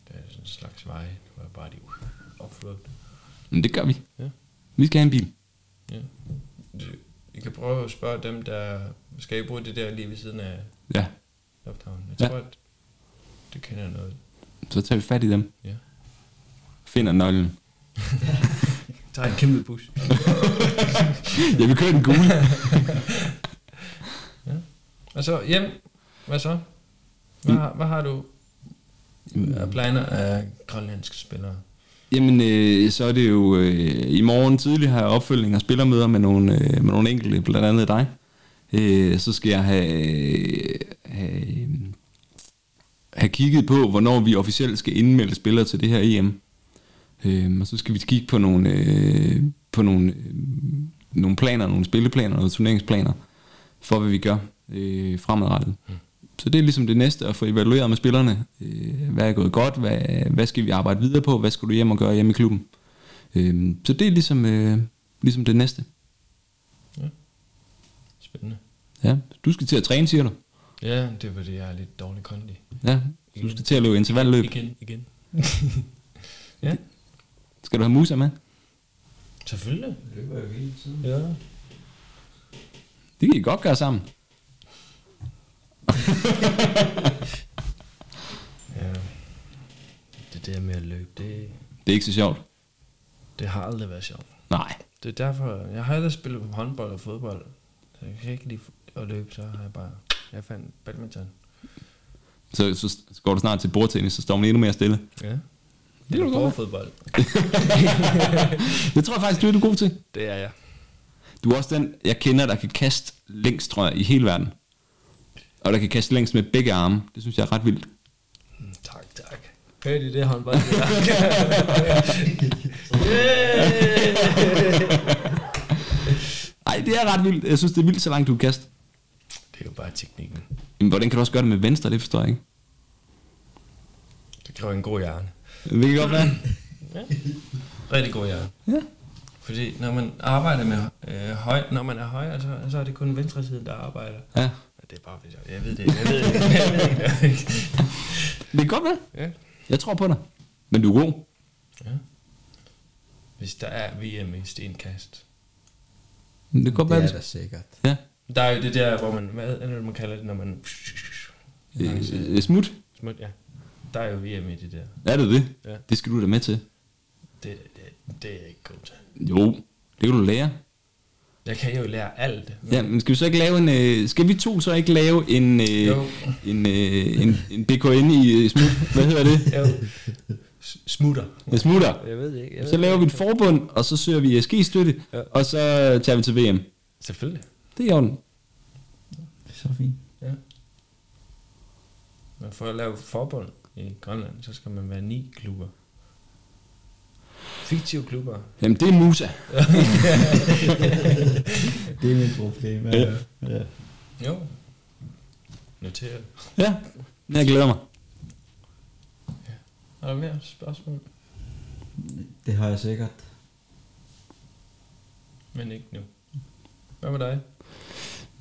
Der er sådan en slags vej, hvor er bare de opflugt. Men det gør vi. Ja. Vi skal have en bil. Ja. I kan prøve at spørge dem, der... Skal I bruge det der lige ved siden af Ja, lufthavnen? Jeg Ja. tror, at det kender jeg noget. så tager vi fat i dem. Ja. Finder nøglen. Der er en kæmpe bus. Ja, vi kører den gule. Og så hjem. Hvad så? Hvad, har- hvad har du af planer af grønlandske spillere? Jamen, øh, så er det jo øh, i morgen tidlig har jeg opfølgning og spillermøder med nogle, øh, med nogle enkelte, blandt andet dig. Øh, så skal jeg have, øh, have, have kigget på, hvornår vi officielt skal indmelde spillere til det her EM. Øh, og så skal vi kigge på nogle, øh, på nogle, øh, nogle planer, nogle spilleplaner, nogle turneringsplaner, for hvad vi gør øh, fremadrettet. Så det er ligesom det næste, at få evalueret med spillerne. Øh, hvad er gået godt? Hvad, hvad skal vi arbejde videre på? Hvad skal du hjem og gøre hjemme i klubben? Øh, så det er ligesom, øh, ligesom det næste. Spændende. Ja, du skal til at træne, siger du? Ja, det er fordi, jeg er lidt dårlig kondi. Ja, du skal til at løbe intervalløb. Igen, igen. Skal du have musa med? Selvfølgelig. løber jo hele tiden. Ja. Det kan I godt gøre sammen. Ja. Det der med at løbe, det, Det er ikke så sjovt. det har aldrig været sjovt. Nej. Det er derfor, jeg har aldrig spillet håndbold og fodbold. Så jeg kan ikke lide at løbe, så har jeg bare... Jeg fandt badminton. Så, så går du snart til bordtennis, så står man endnu mere stille. Ja. Det er du godt. fodbold. Det tror jeg faktisk, du er du god til. Det er jeg. Du er også den, jeg kender, der kan kaste længst, tror jeg, i hele verden. Og der kan kaste længst med begge arme. Det synes jeg er ret vildt. Mm, Tak, tak. Hørte I det håndbold? Nej, det er ret vildt. Jeg synes, det er vildt, så langt du kan kaste. det er jo bare teknikken. Men hvordan kan du også gøre det med venstre? Det forstår jeg ikke. Det kræver en god hjerne. Det kan godt være. Rigtig god hjerne. Ja. Fordi når man arbejder med øh, høj, når man er højere, så, så er det kun venstre side, der arbejder. Ja. Ja, Det er bare fordi, jeg, jeg ved det. Jeg ved det. Jeg ved det. Det kan godt være. Ja. Jeg tror på dig. Men du er god. Hvis der er VM i stenkast. Det kan godt Det er da sikkert. Ja. Der er jo det der, hvor man, hvad er det, man kalder det, når man... Øh, smut. Smut, ja. Der er jo VM i det der. Er det det? Ja. Det skal du da med til. Det, det, det er jeg ikke god til. Jo, det kan du lære. Jeg kan jo lære alt. Ja, men skal vi så ikke lave en... Øh, skal vi to så ikke lave en, øh, Jo. en, øh, en, en BKN i øh, smut? Hvad hedder det? Jo. Smutter. En smutter. Jeg ved det ikke. Jeg ved Så laver det vi et forbund, og så søger vi SG-støtte, Ja. og så tager vi til VM. Selvfølgelig. Det er i orden. Så fint. Ja. Men for at lave forbund i Grønland, så skal man være ni klubber. Fiktive klubber. Jamen, det er Musa. Det er mit problem. Ja. ja. Jo. Noteret. Ja, jeg glæder mig. Er der mere spørgsmål? Det har jeg sikkert. Men ikke nu. Hvad med dig?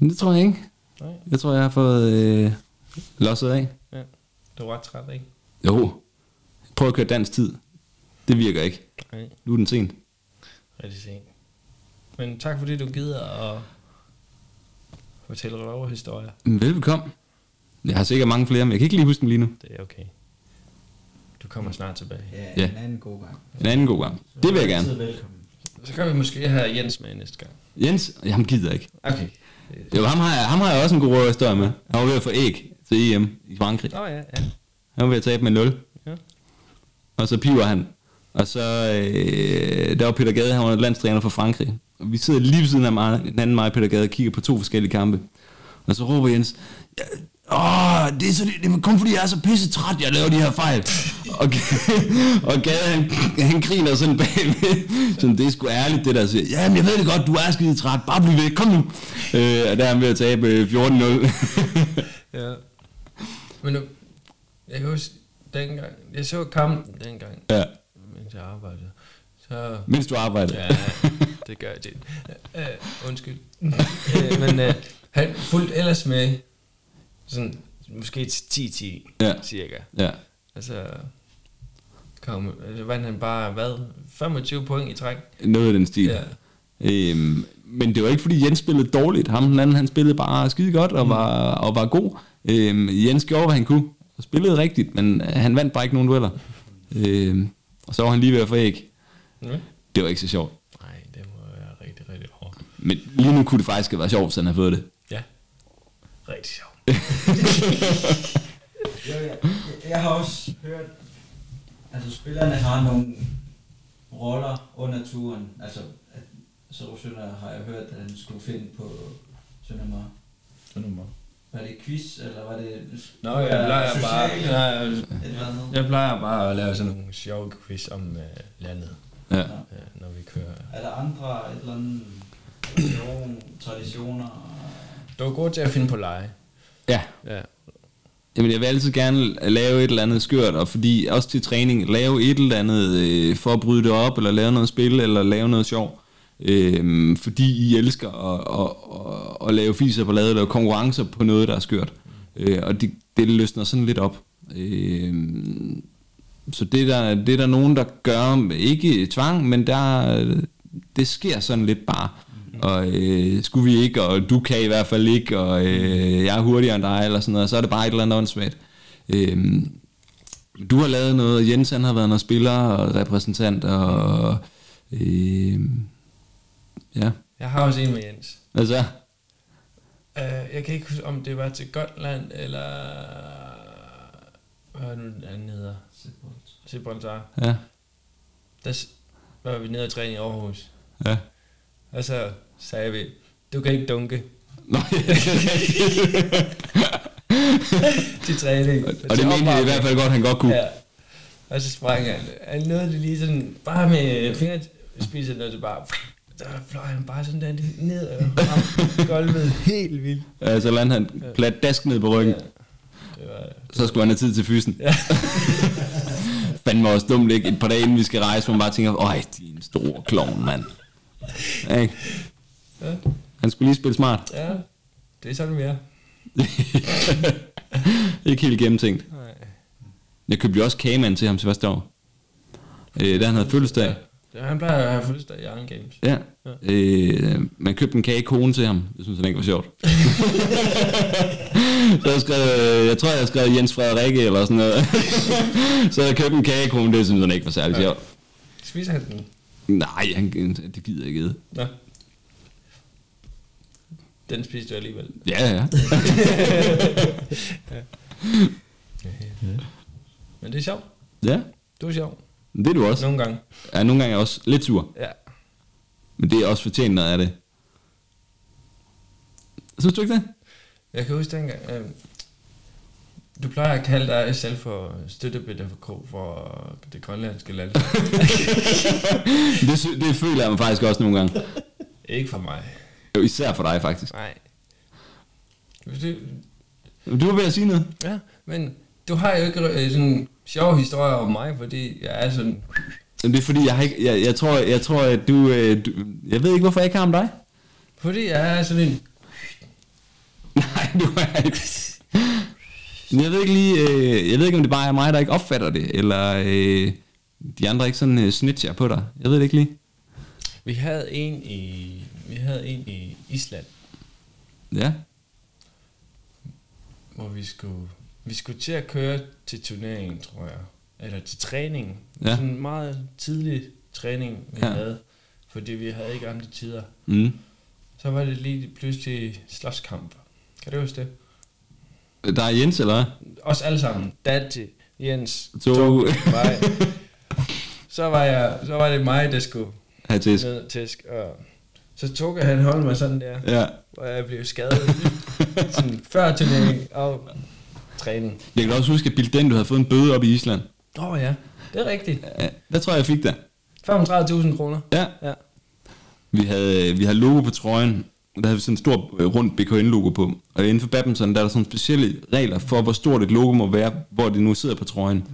Det tror jeg ikke. Nej, Jeg tror, jeg har fået øh, losset af. du er ret træt, ikke? Jo. Prøv at køre dansk tid. Det virker ikke. Nej, Nu er den sent. rigtig sent. Men tak fordi du gider at fortælle røverhistorier. Velbekomme. Jeg har sikkert mange flere, men jeg kan ikke lige huske dem lige nu. Det er okay. Du kommer snart tilbage. Ja, Ja. en anden god gang. En anden god gang. Det vil jeg gerne. Velkommen. Så kan vi måske have Jens med næste gang. Jens, ham gider ikke. Okay. Jo, ham har, jeg, ham har jeg også en god historie med. Han var ved at få æg til EM i Frankrig. Nå ja, ja. Han var ved at tabe med 0. Ja. Og så piver han. Og så, øh, der var Peter Gade, han var landstræner for Frankrig. Og vi sidder lige ved siden af mig, den anden mig Peter Gade og kigger på to forskellige kampe. Og så råber Jens, Åh, det er, så, det er kun fordi, jeg er så pisse træt, jeg laver de her fejl. Og, og Gade, han, han griner sådan bagved. Sådan, det er sgu ærligt, det der siger. Jamen, jeg ved det godt, du er skide træt. Bare bliv væk, kom nu. Øh, og der er han ved at tabe øh, 14-0. Ja. Men nu, jeg kan huske, dengang, jeg så kampen dengang, ja, mens jeg arbejdede. Så, mens du arbejder. ja, det gør jeg det. Uh, undskyld. uh, men uh, han fulgte ellers med sådan, måske til 10-10, Ja. cirka. Ja. Altså, kom, altså vandt han bare, hvad, 25 point i træk? Noget af den stil. Ja. Øhm, men det var ikke fordi Jens spillede dårligt. Ham den anden, han spillede bare skide godt og var, og var god. Øhm, Jens gjorde, hvad han kunne. Og spillede rigtigt, men han vandt bare ikke nogen dueller. Øhm, og så var han lige ved at få æg. Mm. Det var ikke så sjovt. Nej, det må være rigtig, rigtig hårdt. Men lige nu kunne det faktisk have været sjovt, hvis han havde fået det. Ja, rigtig sjovt. Jeg, jeg, jeg har også hørt, altså spillerne har nogle roller under turen. Altså, at, så Sønder har jeg hørt, at han skulle finde på Søndermar. Var det quiz, eller var det... Nå, jeg plejer bare, jeg, andet? jeg plejer bare at lave sådan nogle sjove quiz om uh, landet, Ja. uh, når vi kører. Er der andre et eller andet tradition, traditioner? Du er god til at finde på lege. Ja. Ja. Jamen, jeg vil altid gerne lave et eller andet skørt, og fordi også til træning, lave et eller andet øh, for at bryde det op, eller lave noget spil, eller lave noget sjov. Øh, fordi I elsker at, at, at, at lave fiser på ladet, lave konkurrencer på noget, der er skørt. Øh, og det, det løsner sådan lidt op. Øh, så det er, der, det er der nogen, der gør, ikke tvang, men der, det sker sådan lidt bare. Og øh, skulle vi ikke, og du kan i hvert fald ikke, og øh, jeg er hurtigere end dig, eller sådan noget, så er det bare et eller andet åndssvagt. Øh, du har lavet noget, og Jens han har været noget spiller og repræsentant, og øh, ja, Jeg har også en med Jens. altså, Uh, jeg kan ikke huske, om det var til Gotland, eller... Hvad er nu, den anden hedder? Gibraltar. ja, Der var vi nede og træne i Aarhus. ja. Og så sagde vi, du kan ikke dunke Nå, til træning. og det mente jeg i hvert fald godt, han godt kunne. Ja. Og så sprang han. Han nåede det lige sådan, bare med fingerspidserne, og så bare... Der fløj han bare sådan der ned og ramte gulvet helt vildt. Ja, så landede han plat dask ned på ryggen. Det var, Så skulle han have tid til fysen. Ja. Fandme også dumt, ikke? Et par dage inden vi skal rejse, hvor man bare tænker, øj, din store klovn, mand. Ja, ikke? Ja. Han skulle lige spille smart. ja, det er sådan, vi er. ikke helt gennemtænkt. Nej. Jeg købte jo også kagemand til ham til første år. Øh, da han havde fødselsdag. Ja, han plejer at have fødselsdag i Iron Games. Ja. Øh, man købte en kagekone til ham. Det synes han ikke var sjovt. så jeg skrev, jeg tror, jeg skrev Jens Frederikke eller sådan noget. så jeg købte en kagekone, det synes han ikke var særlig sjovt. Spiser han den? Nej, han, det gider jeg ikke. Nå. Den spiste du alligevel. Ja, ja. Men det er sjovt. Ja, Du er sjov. Det er du også. Nogle gange. Ja, nogle gange er jeg også lidt sur. Ja. Men det er også fortjent noget af det. Synes du ikke det? Jeg kan huske dengang, øh, du plejer at kalde dig selv for støttepædagog for det grønlandske land. det? Det føler jeg mig faktisk også nogle gange. Ikke for mig. Jo, især for dig faktisk. Nej. Du, Du var ved at sige noget. ja, men du har jo ikke øh, sådan sjove historier om mig, fordi jeg er sådan... Men det er fordi, jeg, har ikke, jeg, jeg, tror, jeg tror, at du, øh, du... Jeg ved ikke, hvorfor jeg ikke har om dig. Fordi jeg er sådan en... Nej, du er ikke. Men Jeg ved ikke lige, øh, jeg ved ikke, om det bare er mig, der ikke opfatter det, eller øh, de andre ikke sådan øh, snitcher på dig. Jeg ved det ikke lige. Vi havde en i, vi havde en i Island, Ja, hvor vi skulle, vi skulle til at køre til turneringen, tror jeg. Eller til træning. Ja. Sådan en meget tidlig træning, vi Ja. havde. Fordi vi havde ikke andre tider. mm. Så var det lige pludselig slåskamp. Kan du huske det? Der er Jens, eller? Os alle sammen. Dante, Jens, To. Mig. Så var, jeg, så var det mig, der skulle Her til. ned og tæsk. Og så tog han holdt mig sådan der, Ja. hvor jeg blev skadet. sådan før turnering og træning. Jeg kan også huske, at Bill Den, du havde fået en bøde op i Island. Åh oh, ja, det er rigtigt. Ja, der tror jeg, jeg fik det. 35.000 kroner. Ja. Ja. Vi havde, vi havde logo på trøjen, og der havde vi sådan en stor øh, rund BKN-logo på. Og inden for badminton, der er der sådan specielle regler for, hvor stort et logo må være, hvor det nu sidder på trøjen.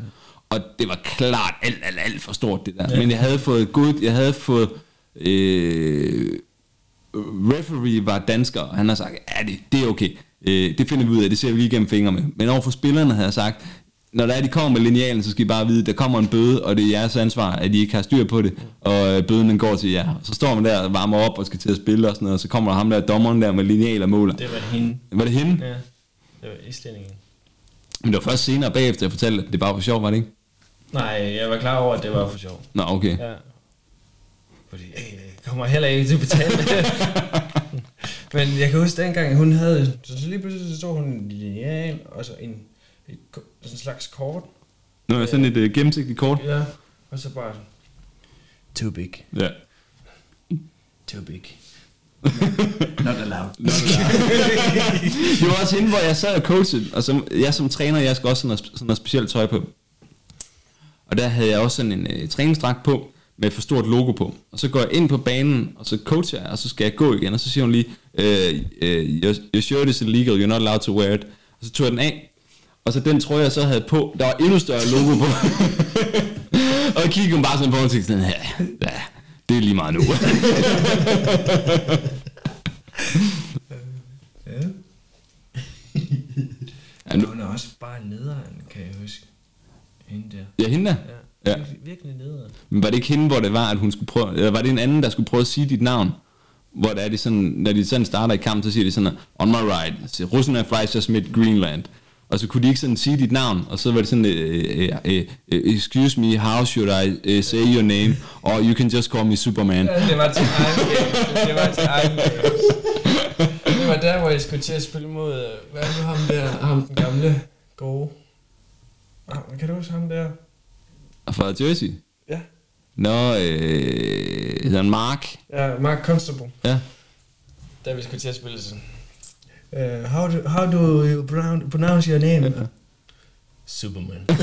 Og det var klart alt, alt, alt for stort, det der. Ja. Men jeg havde fået god, jeg havde fået, øh, referee var dansker, og han har sagt, ja, det, det er okay. Øh, det finder vi ud af, det ser vi lige gennem fingre med. Men overfor spillerne havde jeg sagt, når der er, de kommer med linealen, så skal I bare vide, at der kommer en bøde, og det er jeres ansvar, at I ikke har styr på det, og øh, bøden den går til jer. Så står man der og varmer op og skal til at spille og sådan noget, og så kommer der ham der, dommeren der med lineal og måler. Det var hende. Var det hende? Ja, det var islændingen. Men det var først senere bagefter, jeg fortalte, at det bare var sjovt, var det ikke? Nej, jeg var klar over, at det var for sjov. Nå, okay. Ja. Fordi, øh, jeg kommer heller ikke til at betale. Men jeg kan huske dengang, hun havde, så, lige pludselig så stod hun en lineal, og så en, et, sådan en slags kort. Nå, er sådan et uh, gennemsigtigt kort. Ja, og så bare, too big, Ja. too big. Not allowed. det var også hende, hvor jeg sad og coachede, og som, jeg som træner, jeg skal også sådan noget, sådan noget specielt tøj på. Og der havde jeg også sådan en øh, træningsdragt på, med et for stort logo på. Og så går jeg ind på banen, og så coacher jeg, og så skal jeg gå igen, og så siger hun lige, øh, øh, your, your shirt is illegal, you're not allowed to wear it. Og så tog jeg den af, og så den trøje, jeg så havde på, der var endnu større logo på. og jeg kiggede bare sådan på, og tænkte sådan, ja, ja, det er lige meget nu. Ja. Ja, nu- Hun er også bare nederen, kan jeg huske. Hende der. ja, hende der. Ja, Ja. virkelig, virkelig nederen. Men var det ikke hende, hvor det var, at hun skulle prøve, eller var det en anden, der skulle prøve at sige dit navn? Hvor er det sådan, når de sådan starter i kamp, så siger de sådan, on my right, så Rusland flies just mid Greenland. Og så kunne de ikke sådan sige dit navn, og så var det sådan, øh, øh, øh, excuse me, how should I say your name? Or you can just call me Superman. Ja, det var til egen. Det var til egen. Det var der, hvor jeg skulle til at spille mod, hvad er det ham der, ham den gamle, gode. Ah, Kan du huske ham der? Fra Jersey. Nå, øh, hedder han Mark. Ja, Mark Constable. Ja. Der vi skulle til at spille sådan. Uh, how, do, how do you pronoun- pronounce your name? Ja. Superman.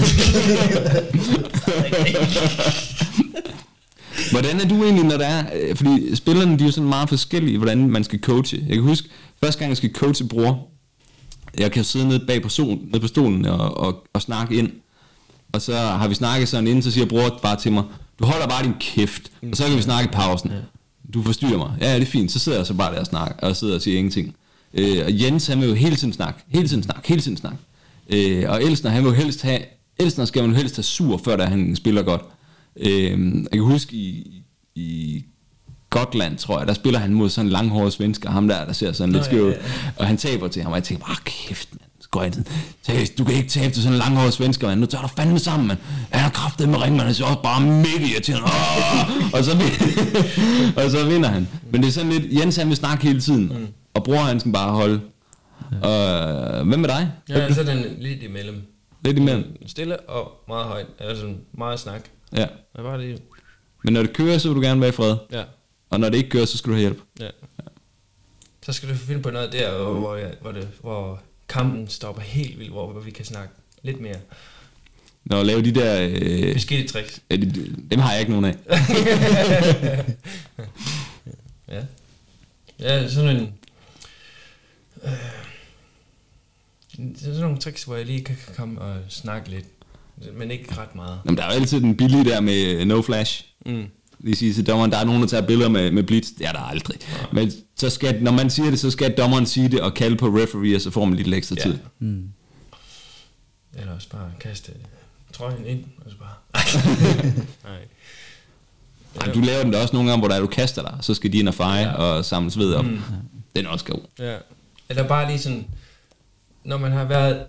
Hvordan er du egentlig, når der er... øh, Fordi spillerne, de er jo sådan meget forskellige, hvordan man skal coache. Jeg kan huske, første gang jeg skal coache bror, jeg kan sidde nede bag på, stolen, nede på stolen og, og, og snakke ind. Og så har vi snakket sådan inden, så siger bror bare til mig, du holder bare din kæft, og så kan vi snakke i pausen. Du forstyrrer mig. Ja, det er fint. Så sidder jeg så bare der og snakker, og sidder og siger ingenting. Øh, og Jens, han vil jo hele tiden snakke, hele tiden snakke, hele tiden snakke. Øh, og Elsner, han vil jo helst have, Elsner skal man jo helst have sur, før der han spiller godt. Øh, jeg kan huske i, i Gotland, tror jeg, der spiller han mod sådan en langhåret svensker, ham der, der ser sådan lidt ja, skæv ud. ja, ja. Og han taber til ham, og jeg tænker, bare kæft, mand. Går ind, "Seriøs, du kan ikke tabe til sådan en langhåret svensker, mand. Nu tager du fandme sammen, mand. Han har kraftet med ringen, han er også bare mega irriterende. Åh! og, så, vin- og så vinder han. Men det er sådan lidt, Jens han vil snakke hele tiden, mm. og bror han skal bare holde. Og, hvad med dig? ja, så er den lidt imellem. Lidt imellem. Stille og meget højt. Altså meget snak. Ja. Jeg bare lige... Men når det kører, så vil du gerne være i fred. Ja. Og når det ikke kører, så skal du have hjælp. Ja. Så skal du finde på noget der, hvor, jeg, hvor, det, hvor kampen stopper helt vildt, hvor, hvor vi kan snakke lidt mere. Når lave de der... Øh, Beskidte tricks. de, dem har jeg ikke nogen af. Ja. Ja, sådan en... Øh, sådan nogle tricks, hvor jeg lige kan kan komme og snakke lidt. Men ikke ret meget. Jamen, der er jo altid den billige der med øh, no flash. Mm. Lige sige til dommeren, der er nogen, der tager billeder med, med blitz. Det er der aldrig. Men så skal, når man siger det, så skal dommeren sige det og kalde på referee, og så får man lidt ekstra Ja. tid. Mm. Eller også bare kaste trøjen ind, og så bare... Nej. Ej, du laver den da også nogle gange, hvor der er, du kaster dig, så skal de ind og feje Ja. og samle sved op. Mm. Den er også god. Ja. Eller bare lige sådan, når man har været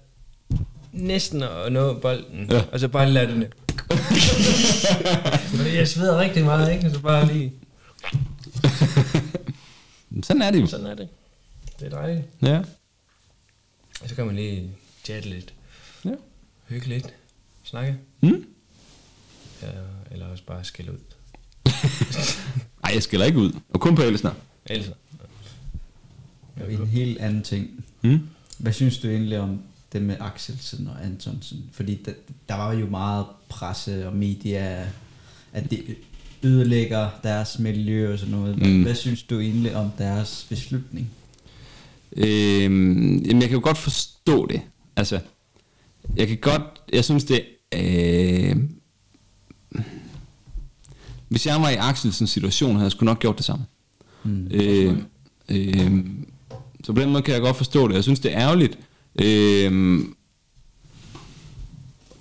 næsten at nå bolden, Ja. ja. og så bare lade den jeg sveder rigtig meget, ikke? Så bare lige... Sådan er det jo. Sådan er det. Det er dejligt. Ja. Og så kan man lige chatte lidt. Ja. Hygge lidt. Snakke. Mm? Ja, eller også bare skille ud. Ej, jeg skiller ikke ud. Og kun på Elsner. Ellers. Og en helt anden ting. Mm? Hvad synes du egentlig om det med Axelsen og Antonsen? Fordi der, der var jo meget presse og media, at det ødelægger deres miljø og sådan noget. Hvad, Mm. hvad synes du egentlig om deres beslutning? Øhm, jamen, jeg kan jo godt forstå det. Altså, jeg kan godt, jeg synes det, øh, hvis jeg var i Axelsens situation, havde jeg sgu nok gjort det samme. Mm. Øh, øh, så på den måde kan jeg godt forstå det. Jeg synes, det er ærgerligt. Øh,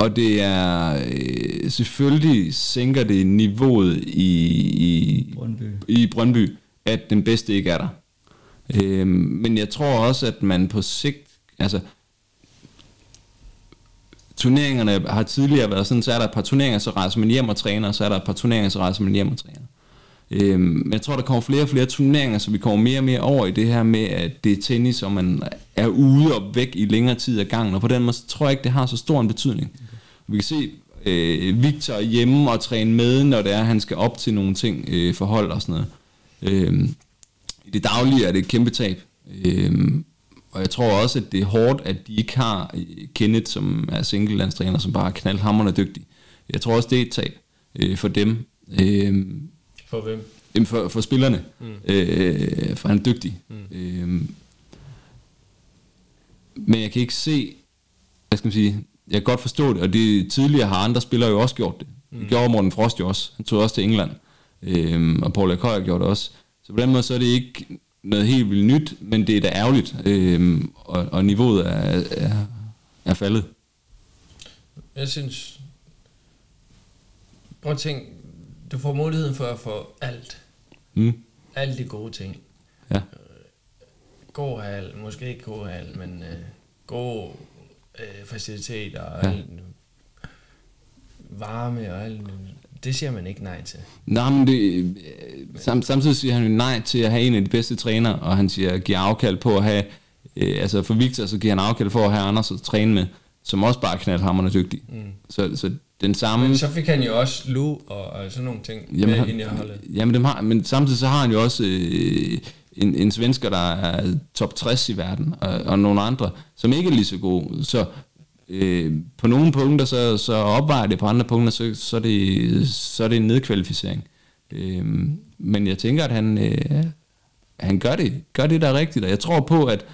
og det er øh, selvfølgelig sænker det niveauet i, i Brøndby. i Brøndby, at den bedste ikke er der. Øh, men jeg tror også, at man på sigt, altså turneringerne har tidligere været sådan, så er der et par turneringer, så rejser man hjem og træner, og så er der et par turneringer, så rejser man hjem og træner. Øhm, men jeg tror, der kommer flere og flere turneringer, så vi kommer mere og mere over i det her med, at det er tennis, og man er ude og væk i længere tid af gangen, og på den måde så tror jeg ikke, det har så stor en betydning. Vi kan se øh, Victor hjemme og træne med, når det er, han skal op til nogle ting, øh, forhold og sådan noget. Øhm, I det daglige er det et kæmpe tab. Øhm, og jeg tror også, at det er hårdt, at de ikke har øh, Kenneth, som er singlelandstræner, som bare er knaldhammerende dygtig. Jeg tror også, det er et tab øh, for dem. Øh, For hvem? Jamen for, for spillerne. Mm. Øh, for han er dygtig. Mm. Øh, men jeg kan ikke se, hvad skal man sige, jeg kan godt forstå det, og det tidligere har andre spillere jo også gjort det. Mm. Det gjorde Morten Frost jo også. Han tog også til England. Øh, og Paul Akøj gjort det også. Så på den måde så er det ikke noget helt vildt nyt, men det er da ærgerligt, øh, og, og niveauet er, er, er faldet. Jeg synes... Prøv at tænke, du får muligheden for at få alt. Mm. Alle de gode ting. Ja. God hal, måske ikke god hal, men øh, gode øh, faciliteter og Ja. alt, varme og alt. Det siger man ikke nej til. Nej, men det, øh, sam, samtidig siger han jo nej til at have en af de bedste trænere, og han siger, giver afkald på at have, øh, altså for Victor, så giver han afkald for at have Anders at træne med, som også bare er knaldhammerende dygtig. Mm. Så, så den samme... Men så fik han jo også Lu og, og sådan nogle ting Jamen, med ind i holdet. jamen dem har, men samtidig så har han jo også øh, en, en svensker, der er top 60 i verden, og, og nogle andre, som ikke er lige så gode. Så øh, på nogle punkter, så, så opvejer det, på andre punkter, så, så, er, det, så er det en nedkvalificering. Øh, men jeg tænker, at han, øh, han gør, det, gør det, der er rigtigt, og jeg tror på, at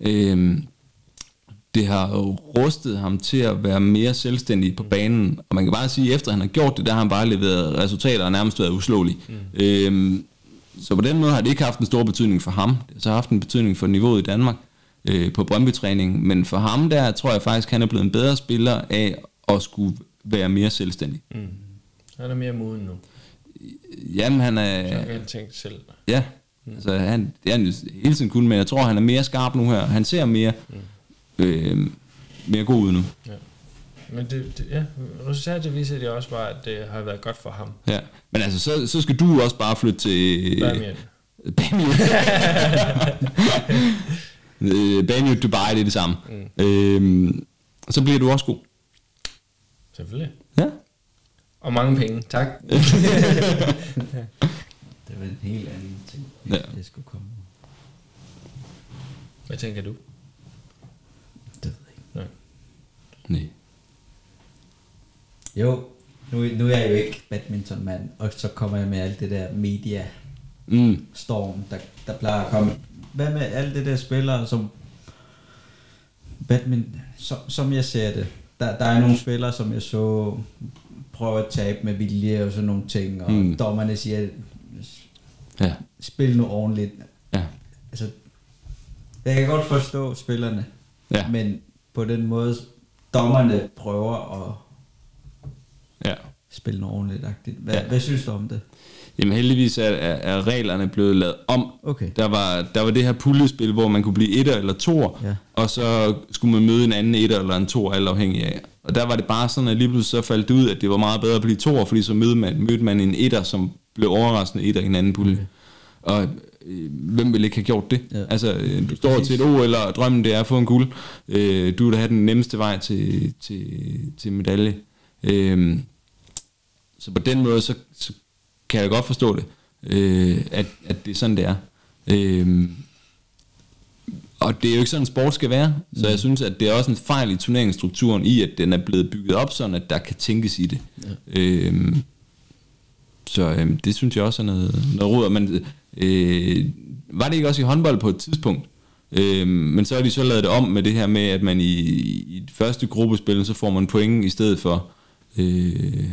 øh, det har rustet ham til at være mere selvstændig på banen. Og man kan bare sige, at efter han har gjort det, der har han bare leveret resultater og nærmest været uslåelig. Mm. Øhm, så på den måde har det ikke haft en stor betydning for ham. Det har så haft en betydning for niveauet i Danmark øh, på Brøndby-træningen. Men for ham der, tror jeg faktisk, han er blevet en bedre spiller af at skulle være mere selvstændig. Mm. Han er mere moden nu. Jamen, han Så er... kan han tænke selv. Ja, altså han, det er han hele tiden kun, men jeg tror, han er mere skarp nu her. Han ser mere, øh, mere god ud nu. Ja. Men det, det, ja, resultatet viser det også bare, at det har været godt for ham. Ja, men altså, så, så skal du også bare flytte til... Birmingham. Bamio. Øh, Bamio Dubai, det er det samme. Mm. Øhm, så bliver du også god. Selvfølgelig. Ja. Og mange penge. Tak. Det var en helt anden ting, Ja. det skulle komme. Hvad tænker du? Det ved jeg ikke. Nej. Nej. Jo, nu, nu er jeg jo ikke badmintonmand, og så kommer jeg med alt det der media Mm. storm, der, der plejer at komme. Hvad med alle det der spillere, som badminton, som, som jeg ser det, der, der er nogle spillere, som jeg så prøve at tabe med vilje og sådan nogle ting, og Mm. mm. dommerne siger, Ja. spil nu ordentligt. Ja. Altså, jeg kan godt forstå spillerne, Ja. men på den måde, dommerne prøver at. Spille noget ordentligt. Hvad, Ja. hvad synes du om det? Jamen heldigvis er, er, er reglerne blevet lavet om. Okay. Der var, der var det her puljespil, hvor man kunne blive etter eller toer, Ja. og så skulle man møde en anden etter eller en toer, alt afhængig af. Og der var det bare sådan, at lige pludselig så faldt det ud, at det var meget bedre at blive toer, fordi så mødte man, mødte man en etter, som blev overraskende etter i en anden pulje. Okay. Og øh, hvem ville ikke have gjort det? Ja. Altså, øh, du står til et OL, og drømmen det er at få en guld. Øh, du vil da have den nemmeste vej til, til, til medalje. Øh, så på den måde, så, så kan jeg godt forstå det, øh, at, at det er sådan, det er. Øh, og det er jo ikke sådan, en sport skal være. Så jeg synes, at det er også en fejl i turneringsstrukturen i, at den er blevet bygget op sådan, at der kan tænkes i det. Ja. Øh, så øh, det synes jeg også er noget, noget råd. Men øh, var det ikke også i håndbold på et tidspunkt? Øh, men så har de så lavet det om med det her med, at man i, i første gruppespil, så får man point i stedet for, øh,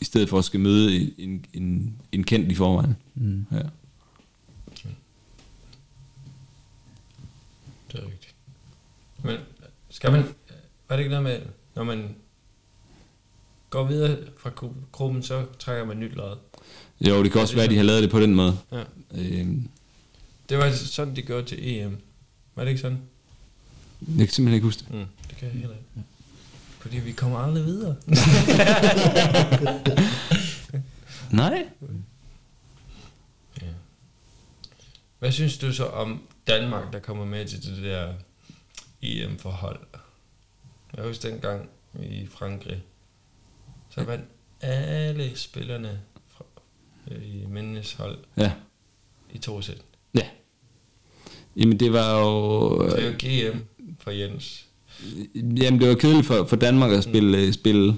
i stedet for at skal møde en, en, en kendt i forvejen. Mm. Ja. Det er rigtigt. Men skal man... Var det ikke noget med, når man går videre fra gru- gruppen, så trækker man nyt lod? Jo, det kan også være, at de har lavet det på den måde. Ja. Øhm, Det var sådan, de gjorde til EM. Var det ikke sådan? jeg kan simpelthen ikke huske det. Mm, det kan jeg heller ikke. Fordi vi kommer aldrig videre. Nej. ja. Hvad synes du så om Danmark, der kommer med til det der EM-forhold? Jeg husker dengang i Frankrig, så vandt alle spillerne fra, øh, i mændenes hold Ja. i to sæt. Ja. Jamen, det var jo... Det er jo GM for Jens. Jamen, det var kedeligt for, for Danmark at spille, mm. spille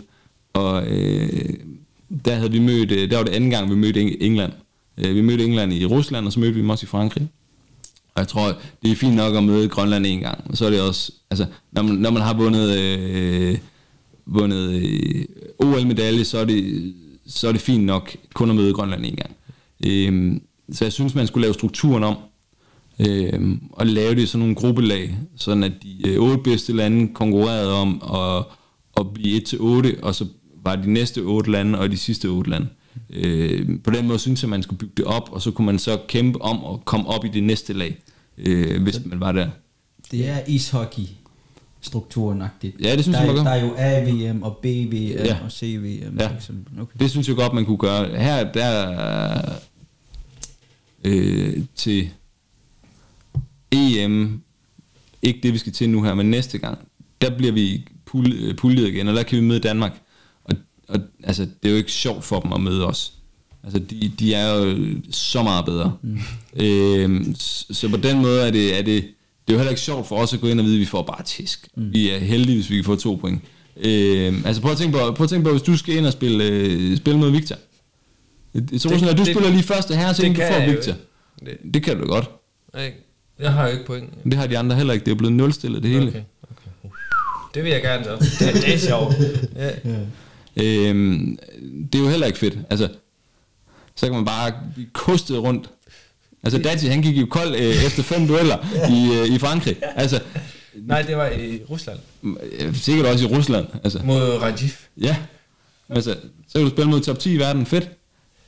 og øh, der havde vi mødt, øh, der var det anden gang, vi mødte England. Øh, vi mødte England i Rusland, og så mødte vi dem også i Frankrig. Og jeg tror, det er fint nok at møde Grønland en gang, og så er det også, altså, når man, når man har vundet, øh, vundet øh, OL-medalje, så er, det, så er det fint nok kun at møde Grønland en gang. Øh, så jeg synes, man skulle lave strukturen om, øh, og lave det i sådan nogle gruppelag, sådan at de øh, otte bedste lande konkurrerede om at, at blive 1-8, og så var de næste otte lande og de sidste otte lande. Øh, på den måde synes jeg, man skulle bygge det op, og så kunne man så kæmpe om at komme op i det næste lag, øh, hvis man var der. Det er ishockey strukturenagtigt. Ja, det synes der, jeg, man gør. Der er jo AVM og BVM Ja. og CVM. Ja. Okay. Det synes jeg godt, man kunne gøre. Her der øh, til EM, ikke det vi skal til nu her, men næste gang, der bliver vi pul- øh, puljet igen, og der kan vi møde Danmark. Og, og altså, det er jo ikke sjovt for dem at møde os. Altså, de, de er jo så meget bedre. Mm. Øh, så, så på den måde er det, er det, det er jo heller ikke sjovt for os at gå ind og vide, at vi får bare tisk. Mm. Vi er heldige, hvis vi kan få to point. Øh, altså prøv at tænke på, prøv at tænke på, hvis du skal ind og spille, øh, spille mod Victor. Så det, at du det- spiller lige første her, så det du får Victor. Det, Det kan du godt. ikke? Jeg har jo ikke point. Det har de andre heller ikke. Det er blevet nulstillet det hele. Okay, okay. Det vil jeg gerne så. Det, det er sjovt. Ja. Øhm, det er jo heller ikke fedt. Altså, så kan man bare kostet rundt. Altså, Dati, han gik jo kold øh, efter fem dueller i, øh, i Frankrig. Altså, Nej, det var i Rusland. øh, sikkert også i Rusland. Altså, Mod Rajiv. ja. Altså, så kan du spille mod top 10 i verden. Fedt.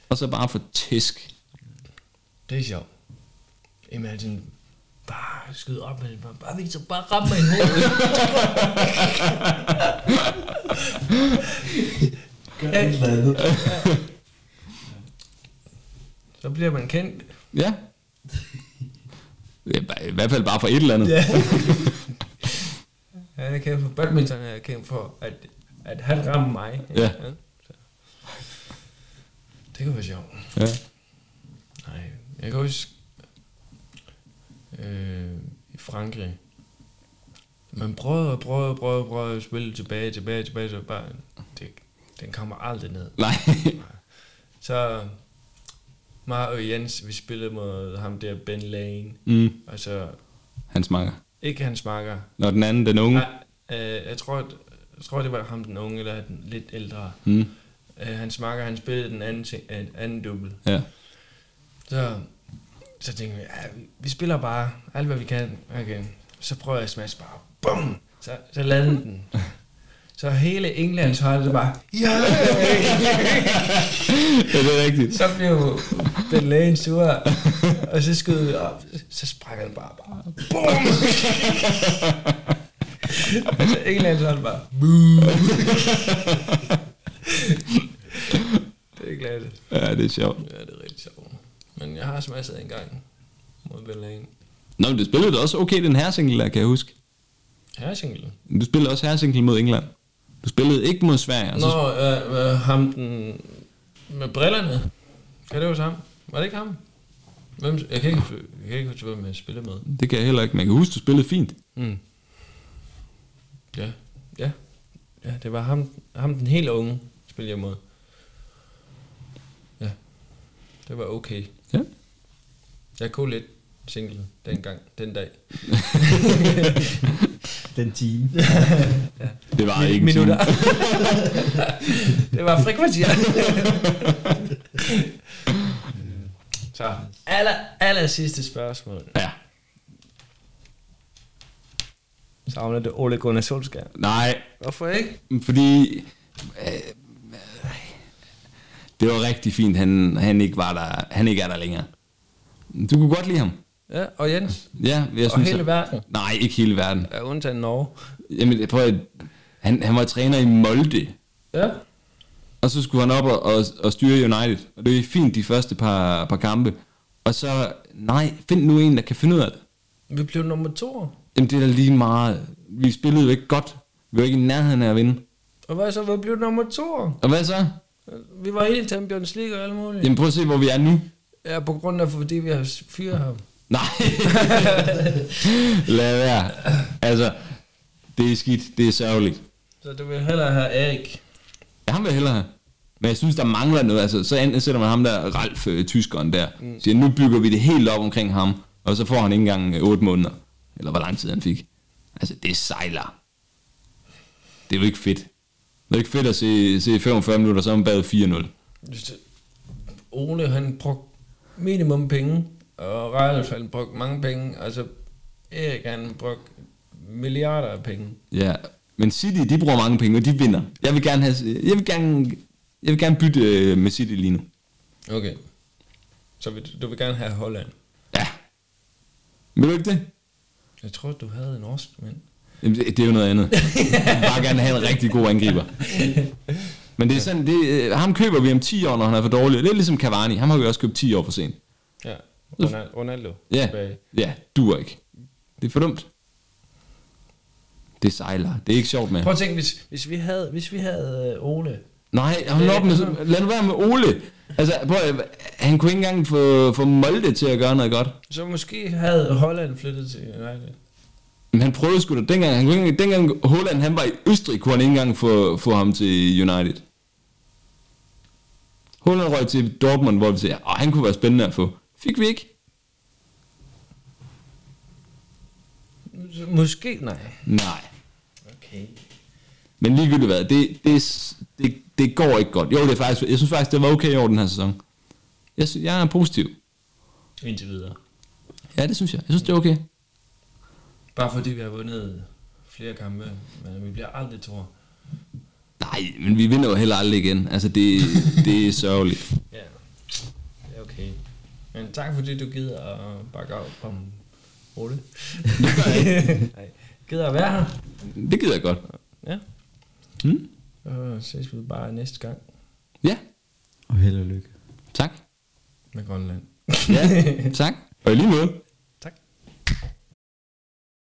Og så bare få tisk. Det er sjovt. Imagine bare skyde op med det. Bare, bare Victor, bare ramme mig i hovedet. ja, så bliver man kendt. Ja. I hvert fald bare for et eller andet. Ja. Han er kendt for badminton, han er kendt for, at, at han rammer mig. Ja. Så. Det kunne være sjovt. ja. Nej, jeg kan huske øh, i Frankrig. Man prøvede og prøvede og prøvede, og prøvede at spille tilbage, tilbage, tilbage, så bare, det, den kommer aldrig ned. Nej. Så mig og Jens, vi spillede mod ham der Ben Lane, mm. altså Han smager. ikke hans makker. Når den anden, den unge. Nej, øh, jeg, tror, at- jeg tror, det var ham den unge, eller den lidt ældre. Mm. Øh, hans makker, han spillede den anden, ting, øh, anden dubbel. Ja. Så, så tænkte vi, ja, vi, spiller bare alt, hvad vi kan. Okay. Så prøver jeg at smash bare. Bum! Så, så landede den. Så hele Englands hold, det bare, ja! ja, det er rigtigt. Så blev den lægen sur, og så skød vi op. Så sprang han bare, bare bum! altså Englands hold bare, boom! det er glad. Ja, det er sjovt. Ja, det er rigtig sjovt. Men jeg har smasset en gang mod Ben Lane. Nå, men du spillede da også okay den her single der, kan jeg huske. Her single. Du spillede også her single mod England. Du spillede ikke mod Sverige. og så Nå, øh, øh, ham den med brillerne. Kan det være ham? Var det ikke ham? Hvem, jeg kan ikke, jeg kan ikke huske, hvem jeg spillede med. Det kan jeg heller ikke, men jeg kan huske, du spillede fint. Mm. Ja, ja. Ja, det var ham, ham den helt unge, spillede jeg mod. Ja, det var okay. Ja. Jeg kunne lidt single dengang, den dag. Den time. Det var ikke en Minutter. det var frikvarter. Så, aller, aller sidste spørgsmål. Ja. Savner det Ole Gunnar Solskjaer? Nej, Hvorfor ikke? fordi... Øh, det var rigtig fint, han, han, ikke var der, han ikke er der længere. Du kunne godt lide ham. Ja, og Jens? Ja, jeg Og synes, hele verden? Nej, ikke hele verden. Ja, undtagen Norge. Jamen, jeg prøver, han, han var træner i Molde, Ja. og så skulle han op og, og, og styre United. Og det er fint de første par, par kampe. Og så, nej, find nu en, der kan finde ud af det. Vi blev nummer to. Jamen, det er da lige meget. Vi spillede jo ikke godt. Vi var ikke i nærheden af at vinde. Og hvad så? Vi blev nummer to. Og hvad så? Vi var helt i Champions League og alt muligt. Jamen, prøv at se, hvor vi er nu. Ja, på grund af, fordi vi har fyret ham. Nej. Lad være. Altså, det er skidt. Det er sørgeligt. Så du vil hellere have Erik. Ja, ham vil hellere have. Men jeg synes, der mangler noget. Altså, så enten sætter man ham der, Ralf, øh, tyskeren der, mm. siger, nu bygger vi det helt op omkring ham, og så får han ikke engang øh, 8 måneder. Eller hvor lang tid han fik. Altså, det sejler. Det er jo ikke fedt. Det er ikke fedt at se, se 45 minutter, så er man bag 4-0. Ole, han brugte minimum penge, og Rejlef, han brugte mange penge. Altså, Erik, han brugte milliarder af penge. Ja, men City, de bruger mange penge, og de vinder. Jeg vil gerne, have, jeg vil gerne, jeg vil gerne bytte øh, med City lige nu. Okay. Så vil, du vil gerne have Holland. Ja. Vil du ikke det? Jeg tror, du havde en norsk mand. Jamen, det, er jo noget andet. Jeg vil bare gerne have en rigtig god angriber. Men det er sådan, det, øh, ham køber vi om 10 år, når han er for dårlig. Det er ligesom Cavani. Ham har vi også købt 10 år for sent. Ja, Ronaldo. Ja, ja, duer ikke. Det er for dumt. Det sejler. Det er ikke sjovt med. Prøv at tænke, hvis, hvis vi havde, hvis vi havde øh, Ole. Nej, hold op med, lad nu være med Ole. Altså, prøv, at- han kunne ikke engang få, få Molde til at gøre noget godt. Så måske havde Holland flyttet til United. Men han prøvede sgu da dengang, han kunne dengang Holland han var i Østrig, kunne han ikke engang få, få ham til United. Holland røg til Dortmund, hvor vi siger, at han kunne være spændende at få. Fik vi ikke? Måske, nej. Nej. Okay. Men ligegyldigt hvad, det, det, det, det går ikke godt. Jo, det er faktisk, jeg synes faktisk, det var okay år den her sæson. Jeg, sy- jeg er positiv. Indtil videre. Ja, det synes jeg. Jeg synes, det er okay. Bare fordi vi har vundet flere kampe, men vi bliver aldrig tror. Nej, men vi vinder jo heller aldrig igen. Altså, det, det er sørgeligt. Ja, det er okay. Men tak fordi du gider at bakke op om Ole. Nej. Gider at være her. Det gider jeg godt. Ja. Hmm? Så ses vi bare næste gang Ja, Og held og lykke. tak. med Grønland. Ja, tak. Og i lige måde.